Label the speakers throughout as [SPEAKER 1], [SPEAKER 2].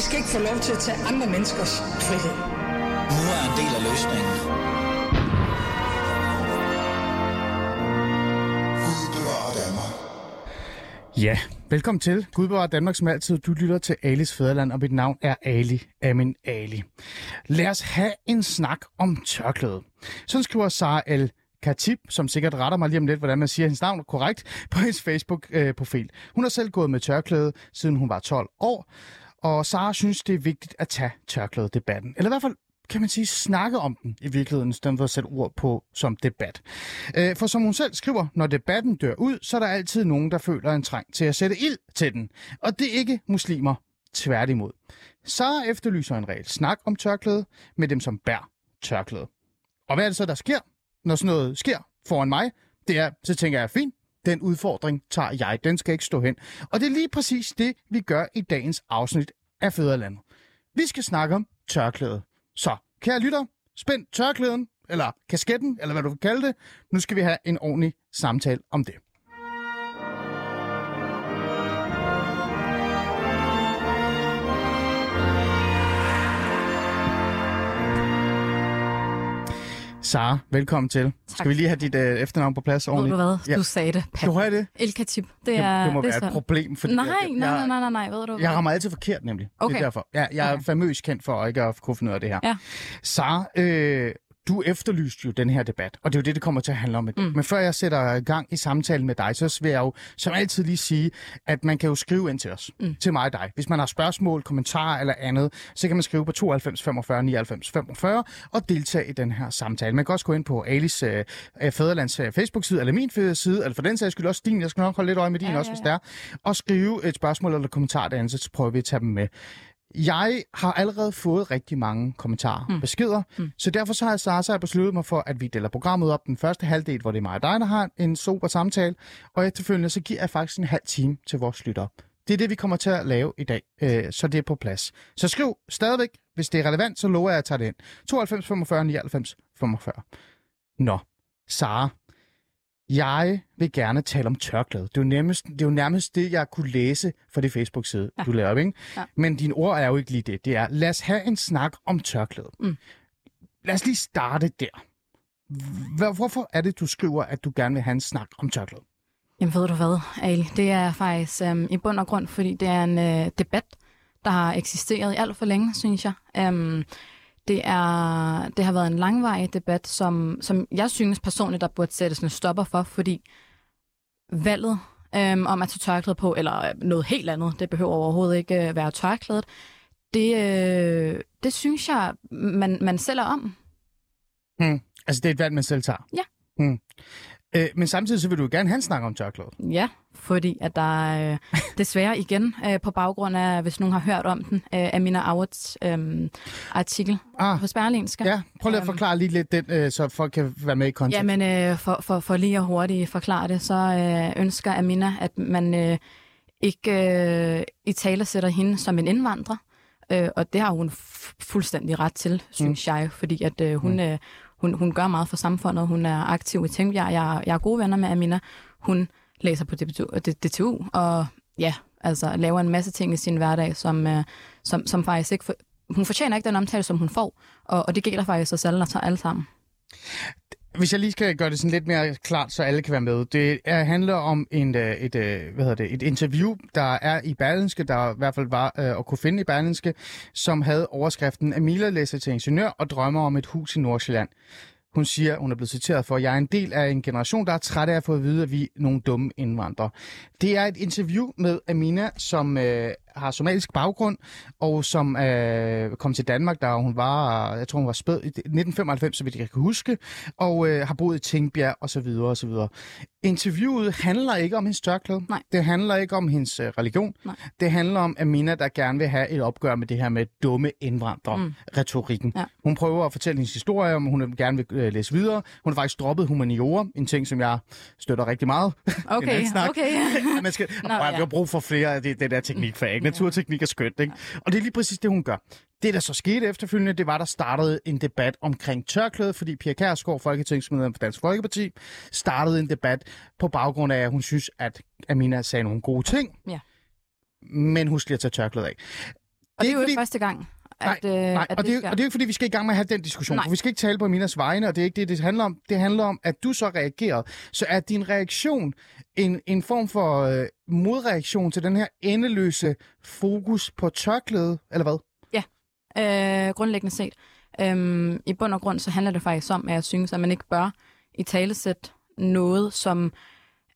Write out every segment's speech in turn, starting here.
[SPEAKER 1] I skal ikke få lov til at tage andre menneskers frihed.
[SPEAKER 2] Nu er en del af løsningen.
[SPEAKER 3] Ja, velkommen til. Gud bevarer Danmark som altid. Du lytter til Alis Fæderland, og mit navn er Ali Amin Ali. Lad os have en snak om tørklæde. Sådan skriver Sara El Katib, som sikkert retter mig lige om lidt, hvordan man siger hendes navn korrekt, på hendes Facebook-profil. Hun har selv gået med tørklæde, siden hun var 12 år, og Sara synes, det er vigtigt at tage tørklædedebatten. Eller i hvert fald kan man sige, snakke om den i virkeligheden, i stedet for at sætte ord på som debat. Øh, For som hun selv skriver, når debatten dør ud, så er der altid nogen, der føler en trang til at sætte ild til den. Og det er ikke muslimer, tværtimod. Så efterlyser en regel snak om tørklæde med dem, som bærer tørklæde. Og hvad er det så, der sker, når sådan noget sker foran mig? Det er, så tænker jeg, fint, den udfordring tager jeg. Den skal ikke stå hen. Og det er lige præcis det, vi gør i dagens afsnit af Fæderlandet. Vi skal snakke om tørklæde. Så, kære lytter, spænd tørklæden, eller kasketten, eller hvad du vil kalde det. Nu skal vi have en ordentlig samtale om det. Sara, velkommen til. Tak. Skal vi lige have dit øh, efternavn på plads
[SPEAKER 4] Ved
[SPEAKER 3] ordentligt?
[SPEAKER 4] du hvad?
[SPEAKER 3] Ja.
[SPEAKER 4] Du sagde det. Pat.
[SPEAKER 3] Gjorde jeg det?
[SPEAKER 4] El Khatib. Det
[SPEAKER 3] Det,
[SPEAKER 4] er,
[SPEAKER 3] det må
[SPEAKER 4] det er
[SPEAKER 3] være et
[SPEAKER 4] svært.
[SPEAKER 3] problem, fordi
[SPEAKER 4] Nej,
[SPEAKER 3] jeg,
[SPEAKER 4] nej,
[SPEAKER 3] jeg,
[SPEAKER 4] nej, nej, nej, ved du
[SPEAKER 3] jeg rammer altid forkert, nemlig. Det
[SPEAKER 4] Okay.
[SPEAKER 3] er derfor. Ja, jeg er
[SPEAKER 4] Okay.
[SPEAKER 3] famøs kendt for ikke at kunne finde ud af det her.
[SPEAKER 4] Ja.
[SPEAKER 3] Sara, øh, du efterlyste jo den her debat, og det er jo det, det kommer til at handle om. Mm. Men før jeg sætter gang i samtalen med dig, så vil jeg jo som altid lige sige, at man kan jo skrive ind til os, mm. til mig og dig. Hvis man har spørgsmål, kommentarer eller andet, så kan man skrive på 92 45 99 45 og deltage i den her samtale. Man kan også gå ind på Alice øh, øh, Fæderlands øh, Facebook-side, eller min side, eller for den sags skyld også din, jeg skal nok holde lidt øje med din
[SPEAKER 4] Ja,
[SPEAKER 3] ja, også,
[SPEAKER 4] ja,
[SPEAKER 3] hvis det er, og skrive et spørgsmål eller kommentar derinde, så prøver vi at tage dem med. Jeg har allerede fået rigtig mange kommentarer, mm. beskeder, mm. så derfor så har jeg, jeg besluttet mig for, at vi deler programmet op den første halvdel, hvor det er mig og dig, der har en super samtale, og efterfølgende så giver jeg faktisk en halv time til vores lyttere. Det er det, vi kommer til at lave i dag, øh, så det er på plads. Så skriv stadigvæk, hvis det er relevant, så lover jeg at tage det ind. 92 45 99 45. Nå, Sara, jeg vil gerne tale om tørklæde. Det er jo nærmest det, er jo nærmest det jeg kunne læse fra det Facebook-side, ja. du laver, ikke?
[SPEAKER 4] Ja.
[SPEAKER 3] Men dine ord er jo ikke lige det. Det er, lad os have en snak om tørklæde.
[SPEAKER 4] Mm.
[SPEAKER 3] Lad os lige starte der. Hvor- Hvorfor er det, du skriver, at du gerne vil have en snak om tørklæde?
[SPEAKER 4] Jamen ved du hvad, Ali? Det er faktisk øhm, i bund og grund, fordi det er en øh, debat, der har eksisteret i alt for længe, synes jeg. Øhm, det, er, det har været en langvarig debat, som, som jeg synes personligt, der burde sættes en stopper for, fordi valget øhm, om at tage tørklæde på, eller øh, noget helt andet, det behøver overhovedet ikke øh, være tørklædet, det, øh, det synes jeg, man, man sælger om.
[SPEAKER 3] Hmm. Altså, det er et valg, man selv tager?
[SPEAKER 4] Ja.
[SPEAKER 3] Hmm. Øh, men samtidig så vil du gerne have en snak om tørklæde.
[SPEAKER 4] Ja, fordi at der er øh, desværre igen øh, på baggrund af, hvis nogen har hørt om den, øh, Amina Awards øh, artikel
[SPEAKER 3] Ah,
[SPEAKER 4] hos Berlinske.
[SPEAKER 3] ja. Prøv lige at
[SPEAKER 4] Øhm.
[SPEAKER 3] forklare lige lidt den, øh, så folk kan være med i kontekst.
[SPEAKER 4] Jamen, øh, for, for, for lige at hurtigt forklare det, så øh, ønsker Amina, at man øh, ikke øh, i tale sætter hende som en indvandrer. Øh, og det har hun fuldstændig ret til, synes mm. jeg, fordi at øh, hun, øh, hun, hun gør meget for samfundet. Hun er aktiv i Tænkbjerg. Jeg, jeg er gode venner med Amina. Hun læser på DTU, øh, DTU og ja, altså laver en masse ting i sin hverdag, som, øh, som, som faktisk ikke... For, hun fortjener ikke den omtale, som hun får, og, og det gælder faktisk os alle, alle sammen.
[SPEAKER 3] Hvis jeg lige skal gøre det sådan lidt mere klart, så alle kan være med. Det er, handler om en, øh, et, et, hvad hedder det, et interview, der er i Berlinske, der i hvert fald var øh, at kunne finde i Berlinske, som havde overskriften Amila læser til ingeniør og drømmer om et hus i Nordsjælland. Hun siger, hun er blevet citeret for, jeg er en del af en generation, der er træt af at få at vide, at vi er nogle dumme indvandrere. Det er et interview med Amina, som øh, har somalisk baggrund, og som øh, kom til Danmark, da hun var, jeg tror hun var spæd, i 1995, så vidt jeg kan huske, og øh, har boet i Tingbjerg, og så videre, og så videre. Interviewet handler ikke om hendes tørklæde.
[SPEAKER 4] Nej.
[SPEAKER 3] Det handler ikke om hendes øh, religion.
[SPEAKER 4] Nej.
[SPEAKER 3] Det handler om Amina, der gerne vil have et opgør med det her med dumme indvandrere-retorikken.
[SPEAKER 4] Ja.
[SPEAKER 3] Hun prøver at fortælle hendes historie, om hun gerne vil øh, læse videre. Hun har faktisk droppet humaniora, en ting, som jeg støtter rigtig meget.
[SPEAKER 4] Okay, okay.
[SPEAKER 3] Man skal,
[SPEAKER 4] Nå,
[SPEAKER 3] Nå, ja. Brug for flere af det, det der teknikfag. Ikke? Naturteknik er skønt. Ikke? Og det er lige præcis det, hun gør. Det, der så skete efterfølgende, det var, der startede en debat omkring tørklæde, fordi Pia Kærsgaard, folketingsmedlem for Dansk Folkeparti, startede en debat på baggrund af, at hun synes, at Amina sagde nogle gode ting,
[SPEAKER 4] Ja.
[SPEAKER 3] men lige at tage tørklæde af.
[SPEAKER 4] det er jo
[SPEAKER 3] ikke fordi-
[SPEAKER 4] første gang,
[SPEAKER 3] Nej,
[SPEAKER 4] at, øh,
[SPEAKER 3] nej,
[SPEAKER 4] at
[SPEAKER 3] og, det, er jo-
[SPEAKER 4] sker.
[SPEAKER 3] og det er ikke, fordi vi skal i gang med at have den diskussion,
[SPEAKER 4] Nej.
[SPEAKER 3] for vi skal ikke tale på Aminas vegne, og det er ikke det, det handler om. Det handler om, at du så reagerede. Så er din reaktion en, en form for øh, modreaktion til den her endeløse fokus på tørklæde, eller hvad?
[SPEAKER 4] øh, grundlæggende set. Øhm, I bund og grund så handler det faktisk om, at jeg synes, at man ikke bør i talesæt noget, som...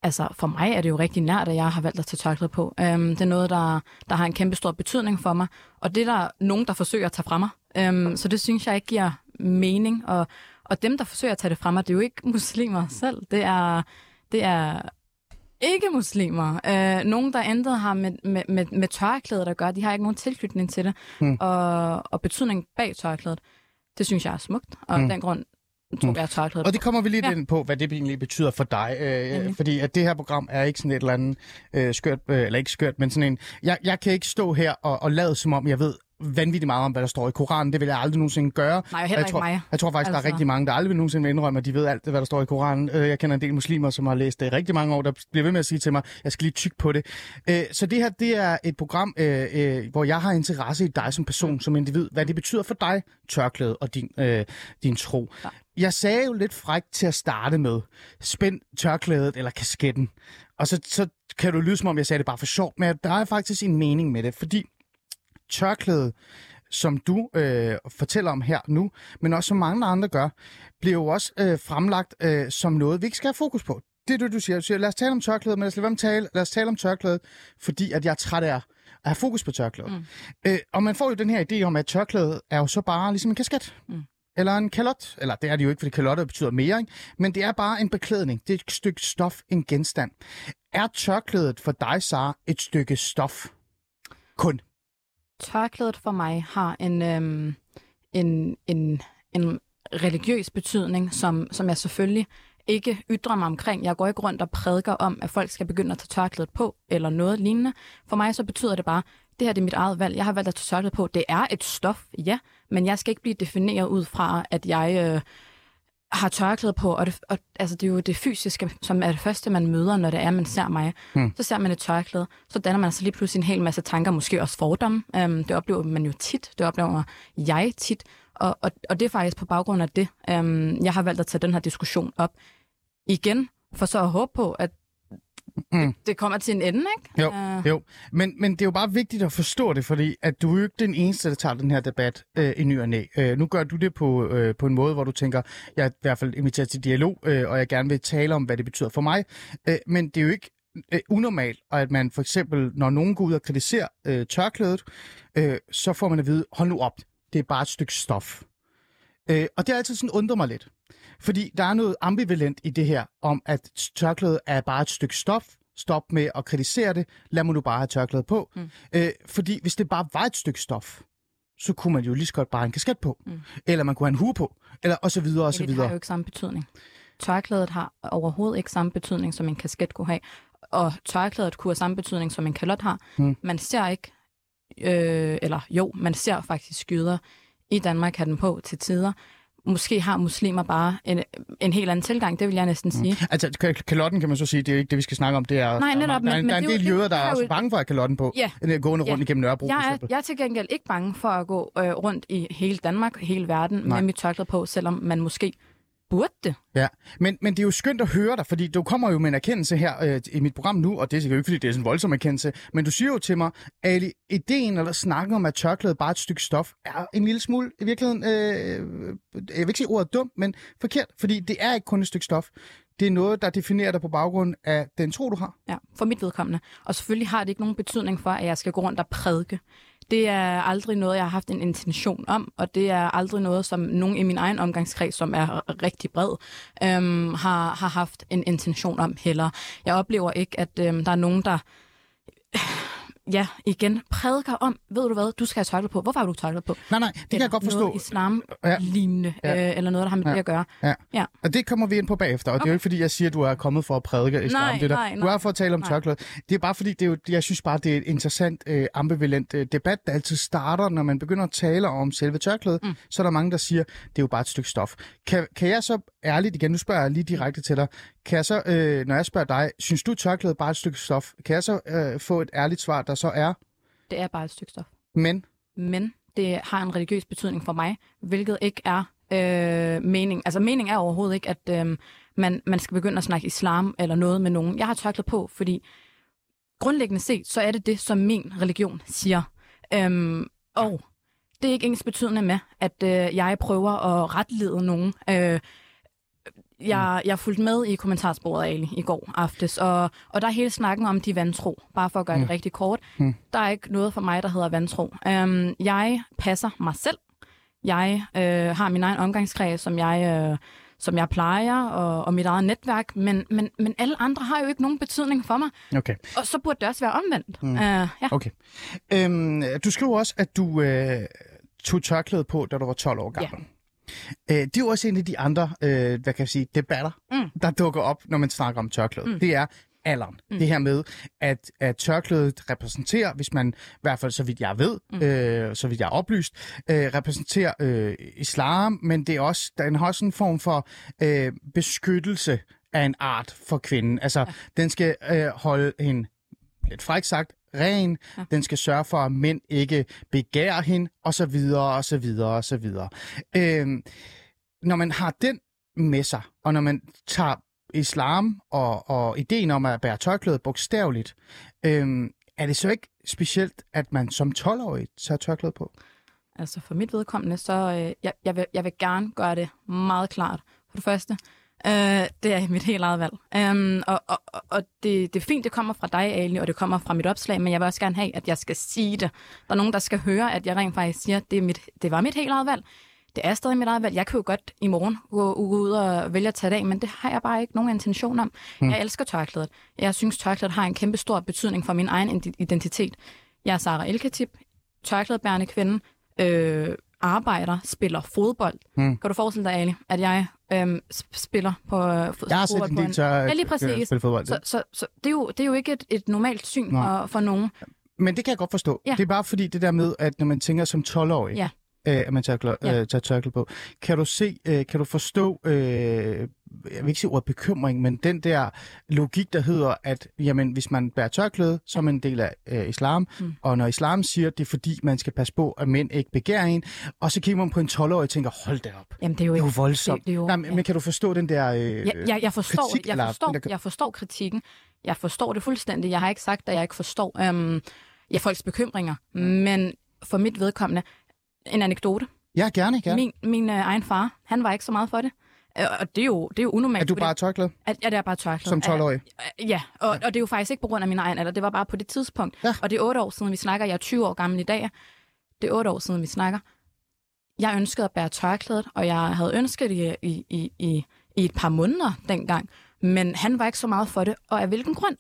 [SPEAKER 4] Altså, for mig er det jo rigtig nært, at jeg har valgt at tage tørklæde på. Øhm, det er noget, der, der har en kæmpe stor betydning for mig. Og det er der nogen, der forsøger at tage fra mig. Øhm, så det synes jeg ikke giver mening. Og, og dem, der forsøger at tage det fra mig, det er jo ikke muslimer selv. Det er, det er ikke muslimer. Øh, nogen, der intet har med, med, med, med tørklædet at gøre, de har ikke nogen tilknytning til det.
[SPEAKER 3] Hmm.
[SPEAKER 4] Og, og betydning bag tørklædet, det synes jeg er smukt. Og af den grund tog jeg tørklædet
[SPEAKER 3] Og det kommer vi lidt ja. Ind på, hvad det egentlig betyder for dig. Øh,
[SPEAKER 4] Nemlig.
[SPEAKER 3] fordi at det her program er ikke sådan et eller andet øh, skørt, øh, eller ikke skørt, men sådan en... Jeg, jeg kan ikke stå her og, og lade som om, jeg ved vanvittigt meget om, hvad der står i Koranen. Det vil jeg aldrig nogensinde gøre.
[SPEAKER 4] Nej, heller
[SPEAKER 3] jeg
[SPEAKER 4] ikke
[SPEAKER 3] tror,
[SPEAKER 4] mig.
[SPEAKER 3] Jeg tror faktisk, altså... der er
[SPEAKER 4] Altså.
[SPEAKER 3] rigtig mange, der aldrig vil nogensinde indrømme, at de ved alt, hvad der står i Koranen. Øh, Jeg kender en del muslimer, som har læst det i rigtig mange år, der bliver ved med at sige til mig, jeg skal lige tykke på det. Øh, Så det her, det er et program, øh, hvor jeg har interesse i dig som person, som individ. Hvad det betyder for dig, tørklæde og din, din tro. Jeg sagde jo lidt frækt til at starte med, spænd tørklædet eller kasketten. Og så, så kan du lyde som om, jeg sagde det bare for sjov, men der er faktisk en mening med det, fordi tørklædet, som du øh, fortæller om her nu, men også som mange andre gør, bliver jo også øh, fremlagt øh, som noget, vi ikke skal have fokus på. Det er det, du siger. Du siger, lad os tale om tørklædet, men lad os, lade være med at tale, lad os tale om tørklædet, fordi at jeg er træt af at have fokus på tørklædet. Mm. Øh, og man får jo den her idé om, at tørklædet er jo så bare ligesom en kasket. Mm. Eller en kalot. Eller det er det jo ikke, fordi kalotter betyder mere, ikke? Men det er bare en beklædning. Det er et stykke stof, en genstand. Er tørklædet for dig, Sara, et stykke stof? Kun.
[SPEAKER 4] Tørklædet for mig har en, øhm, en, en, en religiøs betydning, som, som jeg selvfølgelig ikke ytrer mig omkring. Jeg går ikke rundt og prædiker om, at folk skal begynde at tage tørklædet på, eller noget lignende. For mig så betyder det bare, det her det er mit eget valg. Jeg har valgt at tage på. Det er et stof, ja, men jeg skal ikke blive defineret ud fra, at jeg øh, har tørklæde på. Og, det, og altså, det er jo det fysiske, som er det første, man møder, når det er, man ser mig.
[SPEAKER 3] Hmm.
[SPEAKER 4] Så ser man et tørklæde, så danner man altså lige pludselig en hel masse tanker, måske også fordomme. Um, det oplever man jo tit, det oplever jeg tit. Og, og, og det er faktisk på baggrund af det, um, jeg har valgt at tage den her diskussion op igen, for så at håbe på, at
[SPEAKER 3] Mm.
[SPEAKER 4] det, kommer til en ende, ikke?
[SPEAKER 3] Jo,
[SPEAKER 4] Øh,
[SPEAKER 3] jo. Men, men det er jo bare vigtigt at forstå det, fordi at du er jo ikke den eneste, der tager den her debat øh, i ny og næ. Øh, nu gør du det på, øh, på en måde, hvor du tænker, jeg er i hvert fald inviteret til dialog, øh, og jeg gerne vil tale om, hvad det betyder for mig. Øh, men det er jo ikke øh, unormalt, at man for eksempel, når nogen går ud og kritiserer øh, tørklædet, øh, så får man at vide, hold nu op, det er bare et stykke stof. Øh, og det har altid sådan undret mig lidt. Fordi der er noget ambivalent i det her, om at tørklædet er bare et stykke stof. Stop med at kritisere det. Lad mig nu bare have tørklædet på. Mm. Øh, fordi hvis det bare var et stykke stof, så kunne man jo lige så godt bare have en kasket på. Mm. Eller man kunne have en hue på. Eller og så videre, og så
[SPEAKER 4] det har
[SPEAKER 3] videre.
[SPEAKER 4] jo ikke samme betydning. Tørklædet har overhovedet ikke samme betydning, som en kasket kunne have. Og tørklædet kunne have samme betydning, som en kalot har.
[SPEAKER 3] Hmm.
[SPEAKER 4] Man ser ikke, øh, eller jo, man ser faktisk skyder i Danmark have den på til tider. Måske har muslimer bare en, en helt anden tilgang, det vil jeg næsten sige.
[SPEAKER 3] Altså, ka- kalotten kan man så sige, det er ikke det, vi skal snakke om. Det er,
[SPEAKER 4] Nej, netop,
[SPEAKER 3] der, er,
[SPEAKER 4] men-
[SPEAKER 3] der er en
[SPEAKER 4] det
[SPEAKER 3] del jøder, der
[SPEAKER 4] er jo
[SPEAKER 3] også
[SPEAKER 4] et-
[SPEAKER 3] bange for at kalotten på.
[SPEAKER 4] Ja.
[SPEAKER 3] øh, Gående rundt
[SPEAKER 4] Ja.
[SPEAKER 3] igennem Nørrebro,
[SPEAKER 4] Jeg er, jeg er til gengæld ikke bange for at gå øh, rundt i hele Danmark, hele verden,
[SPEAKER 3] Nej.
[SPEAKER 4] med mit tørklæde på, selvom man måske burde det.
[SPEAKER 3] Ja, men, men det er jo skønt at høre dig, fordi du kommer jo med en erkendelse her øh, i mit program nu, og det er sikkert ikke, fordi det er sådan en voldsom erkendelse, men du siger jo til mig, Ali, ideen eller snakken om, at tørklædet bare er et stykke stof, er en lille smule i virkeligheden, øh, jeg vil ikke sige ordet dum, men forkert, fordi det er ikke kun et stykke stof. Det er noget, der definerer dig på baggrund af den tro, du har.
[SPEAKER 4] Ja, for mit vedkommende. Og selvfølgelig har det ikke nogen betydning for, at jeg skal gå rundt og prædike. Det er aldrig noget, jeg har haft en intention om, og det er aldrig noget, som nogen i min egen omgangskreds, som er rigtig bred, øhm, har, har haft en intention om heller. Jeg oplever ikke, at øhm, der er nogen, der ja, igen, prædiker om, ved du hvad, du skal have tørklæde på. Hvorfor har du tørklæde på?
[SPEAKER 3] Nej, nej, det kan jeg godt forstå.
[SPEAKER 4] Noget islam-lignende,
[SPEAKER 3] Ja.
[SPEAKER 4] øh, eller noget, der har med
[SPEAKER 3] Ja.
[SPEAKER 4] det at gøre.
[SPEAKER 3] Ja.
[SPEAKER 4] Ja.
[SPEAKER 3] Og det kommer vi ind på bagefter, og okay. det er jo ikke fordi, jeg siger, at du er kommet for at prædike islam.
[SPEAKER 4] Nej,
[SPEAKER 3] det der.
[SPEAKER 4] nej,
[SPEAKER 3] Du er
[SPEAKER 4] nej.
[SPEAKER 3] for at tale om
[SPEAKER 4] Nej.
[SPEAKER 3] tørklæde. Det er bare fordi, det er jo, jeg synes bare, det er et interessant, øh, ambivalent øh, debat, der altid starter, når man begynder at tale om selve tørklædet. Mm. Så er der mange, der siger, det er jo bare et stykke stof. Kan, kan jeg så ærligt igen, nu spørger jeg lige direkte til dig, kan jeg så, øh, når jeg spørger dig, synes du tørklædet bare et stykke stof? Kan jeg så øh, få et ærligt svar, der så er,
[SPEAKER 4] Det er bare et stykke stof.
[SPEAKER 3] men
[SPEAKER 4] men det har en religiøs betydning for mig, hvilket ikke er øh, mening. Altså mening er overhovedet ikke, at øh, man, man skal begynde at snakke islam eller noget med nogen. Jeg har tørklæde på, fordi grundlæggende set, så er det det, som min religion siger. Øhm, og det er ikke ens betydende med, at øh, jeg prøver at retlede nogen. Øh, jeg, jeg fulgte med i kommentarsporet Ali i går aftes, og, og der er hele snakken om de vantro, bare for at gøre mm. det rigtig kort. Mm. Der er ikke noget for mig, der hedder vantro. Øhm, jeg passer mig selv. Jeg øh, har min egen omgangskreds, som jeg... Øh, som jeg plejer, og, og mit eget netværk, men, men, men alle andre har jo ikke nogen betydning for mig.
[SPEAKER 3] Okay.
[SPEAKER 4] Og så burde det også være omvendt.
[SPEAKER 3] Mm. Uh, ja. Okay. Øhm, du skriver også, at du øh, tog tørklæde på, da du var 12 år gammel. Ja. Øh, det er jo også en af de andre, øh, hvad kan jeg sige, debatter, mm. der dukker op, når man snakker om tørklæde. Mm. Det er, alderen. Mm. Det her med, at, at tørklædet repræsenterer, hvis man i hvert fald så vidt jeg ved, mm. øh, så vidt jeg er oplyst, øh, repræsenterer øh, islam, men det er også, den har også en form for øh, beskyttelse af en art for kvinden. Altså, ja. den skal øh, holde en, lidt frækt sagt, ren. Ja. Den skal sørge for, at mænd ikke begærer hende, og så videre, og så videre, og så videre. Øh, når man har den med sig, og når man tager islam og, og ideen om at bære tørklæde bogstaveligt, øhm, er det så ikke specielt, at man som 12-årig tager tørklæde på?
[SPEAKER 4] Altså for mit vedkommende, så øh, jeg, jeg, vil, jeg vil gerne gøre det meget klart. For det første, øh, det er mit helt eget valg. Um, og og, og det, det er fint, det kommer fra dig, Ali, og det kommer fra mit opslag, men jeg vil også gerne have, at jeg skal sige det. Der er nogen, der skal høre, at jeg rent faktisk siger, at det, er mit, det var mit helt eget valg det er stadig mit eget valg. Jeg kan jo godt i morgen gå, ud og vælge at tage det af, men det har jeg bare ikke nogen intention om. Mm. Jeg elsker tørklædet. Jeg synes, tørklædet har en kæmpe stor betydning for min egen identitet. Jeg er Sara Elkatip, tørklædebærende kvinde, øh, arbejder, spiller fodbold. Mm. Kan du forestille dig, Ali, at jeg øh, spiller på øh,
[SPEAKER 3] jeg har set en del tør,
[SPEAKER 4] ja, lige præcis. Spille fodbold. Så, så, så det, er jo, det er jo ikke et, et normalt syn for, for nogen.
[SPEAKER 3] Men det kan jeg godt forstå. Ja. Det er bare fordi det der med, at når man tænker som 12-årig, ja øh, at man tager, ja. øh, tager tørklæde på. Kan du se, øh, kan du forstå, øh, jeg vil ikke sige ordet bekymring, men den der logik, der hedder, at jamen, hvis man bærer tørklæde, så er man en del af øh, islam, mm. og når islam siger, det er fordi, man skal passe på, at mænd ikke begærer en, og så kigger man på en 12-årig og tænker, hold da op,
[SPEAKER 4] jamen, det er jo,
[SPEAKER 3] det er jo voldsomt. Det, det er jo, Nej, men, ja. men kan du forstå den der øh,
[SPEAKER 4] ja, jeg, jeg forstår, kritik? Jeg forstår, eller, jeg forstår kritikken. Jeg forstår det fuldstændig. Jeg har ikke sagt, at jeg ikke forstår øhm, ja, folks bekymringer, men for mit vedkommende, en anekdote.
[SPEAKER 3] Ja, gerne, gerne.
[SPEAKER 4] Min, min øh, egen far, han var ikke så meget for det. Øh, og det er jo, det er jo unormalt.
[SPEAKER 3] Er du bare tørklæde?
[SPEAKER 4] At, ja, det er bare tørklæde.
[SPEAKER 3] Som 12-årig?
[SPEAKER 4] Ja, og, ja. og det er jo faktisk ikke på grund af min egen alder. Det var bare på det tidspunkt. Ja. Og det er otte år siden, vi snakker. Jeg er 20 år gammel i dag. Det er otte år siden, vi snakker. Jeg ønskede at bære tørklædet, og jeg havde ønsket det i, i, i, i et par måneder dengang. Men han var ikke så meget for det. Og af hvilken grund?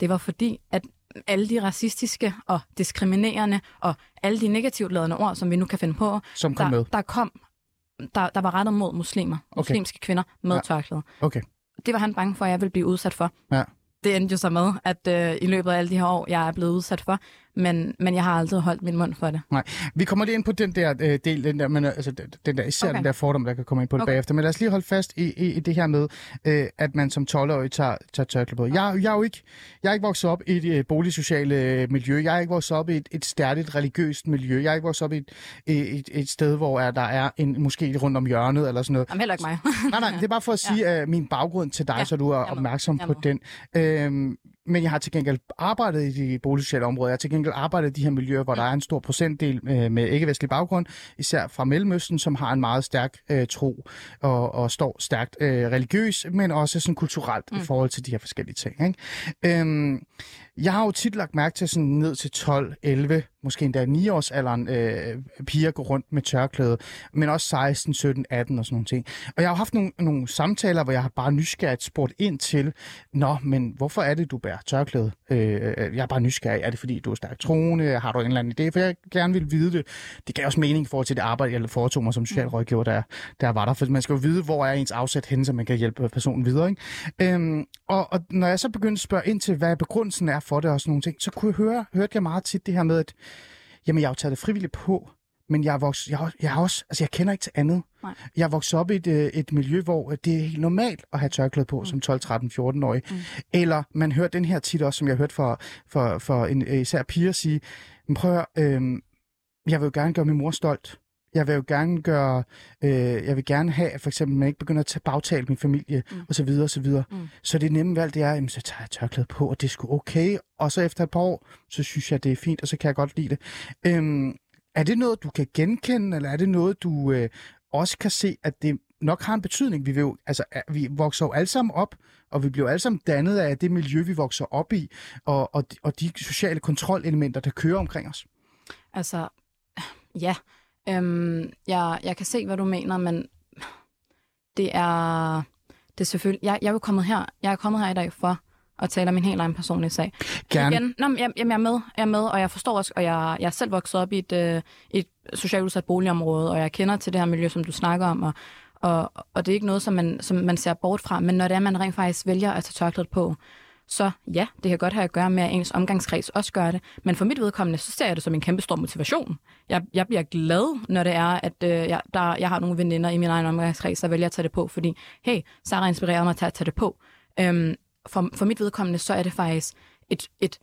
[SPEAKER 4] Det var fordi, at alle de racistiske og diskriminerende og alle de negativt ladende ord, som vi nu kan finde på,
[SPEAKER 3] som kom
[SPEAKER 4] der,
[SPEAKER 3] med.
[SPEAKER 4] der kom, der, der var rettet mod muslimer, okay. muslimske kvinder med ja. tørklæde.
[SPEAKER 3] Okay.
[SPEAKER 4] Det var han bange for, at jeg ville blive udsat for.
[SPEAKER 3] Ja.
[SPEAKER 4] Det endte jo så med, at øh, i løbet af alle de her år, jeg er blevet udsat for, men, men jeg har altid holdt min mund for det.
[SPEAKER 3] Nej, vi kommer lige ind på den der øh, del, den der, men, altså, den der, især okay. den der fordom, der kan komme ind på det okay. bagefter. Men lad os lige holde fast i, i, i det her med, øh, at man som 12-årig tager, tager tørklæde på. Jeg, jeg, er jo ikke, jeg er ikke vokset op i et øh, boligsociale øh, miljø. Jeg er ikke vokset op i et, et stærligt religiøst miljø. Jeg er ikke vokset op i et, et, et sted, hvor er, der er en måske rundt om hjørnet eller sådan noget.
[SPEAKER 4] Jamen heller ikke mig.
[SPEAKER 3] nej, nej, det er bare for at sige ja. uh, min baggrund til dig, ja. så du er opmærksom på den. Øh, men jeg har til gengæld arbejdet i de boligsociale områder. Jeg har til gengengæld arbejdet i de her miljøer, hvor der er en stor procentdel øh, med ikke-vestlig baggrund, især fra Mellemøsten, som har en meget stærk øh, tro og, og står stærkt øh, religiøs, men også sådan kulturelt mm. i forhold til de her forskellige ting. Ikke? Øhm, jeg har jo tit lagt mærke til sådan ned til 12, 11, måske endda 9-årsalderen, øh, piger går rundt med tørklæde, men også 16, 17, 18 og sådan nogle ting. Og jeg har haft nogle, nogle samtaler, hvor jeg har bare nysgerrigt spurgt ind til, nå, men hvorfor er det, du bærer tørklæde? Øh, øh jeg er bare nysgerrig. Er det, fordi du er stærkt troende? Har du en eller anden idé? For jeg gerne vil vide det. Det gav også mening for til det arbejde, jeg foretog mig som socialrådgiver, der, der var der. For man skal jo vide, hvor er ens afsæt hen, så man kan hjælpe personen videre. Ikke? Øhm, og, og når jeg så begyndte at spørge ind til, hvad begrundelsen er for det og sådan nogle ting, så kunne jeg høre, hørte jeg meget tit det her med, at jamen, jeg har taget det frivilligt på, men jeg er vokset, jeg, jeg har også, altså jeg kender ikke til andet. Nej. Jeg er vokset op i et, øh, et miljø, hvor det er helt normalt at have tørklæde på mm. som 12, 13, 14-årig. Mm. Eller man hører den her tit også, som jeg har hørt for, for, for en, især piger sige, men prøv at, øh, jeg vil jo gerne gøre min mor stolt. Jeg vil jo gerne gøre, øh, jeg vil gerne have, at for eksempel man ikke begynder at tage bagtale min familie, mm. og så videre, og så videre. Mm. Så det nemme valg, det er, jamen, så tager jeg tørklæde på, og det er sgu okay. Og så efter et par år, så synes jeg, det er fint, og så kan jeg godt lide det. Øhm, er det noget, du kan genkende, eller er det noget, du øh, også kan se, at det nok har en betydning? Vi, vil jo, altså, vi vokser jo alle sammen op, og vi bliver alle sammen dannet af det miljø, vi vokser op i, og, og, og de sociale kontrolelementer, der kører omkring os.
[SPEAKER 4] Altså, ja. Øhm, jeg, jeg kan se, hvad du mener, men det er, det er selvfølgelig... Jeg, jeg er jo kommet her, jeg er kommet her i dag for at tale om min helt egen personlige sag.
[SPEAKER 3] Gerne.
[SPEAKER 4] Igen, nå, jeg, jeg er med, jeg er med, og jeg forstår også, og jeg, jeg er selv vokset op i et, øh, et socialt udsat boligområde, og jeg kender til det her miljø, som du snakker om, og, og, og det er ikke noget, som man, som man ser bort fra, men når det er, man rent faktisk vælger at tage tørklædet på, så ja, det kan godt have at gøre med, at ens omgangskreds også gør det. Men for mit vedkommende, så ser jeg det som en kæmpe stor motivation. Jeg, jeg bliver glad, når det er, at øh, jeg, der, jeg har nogle veninder i min egen omgangskreds, der vælger at tage det på, fordi, hey, Sarah inspirerer mig til at tage det på. Øhm, for, for mit vedkommende, så er det faktisk et, et,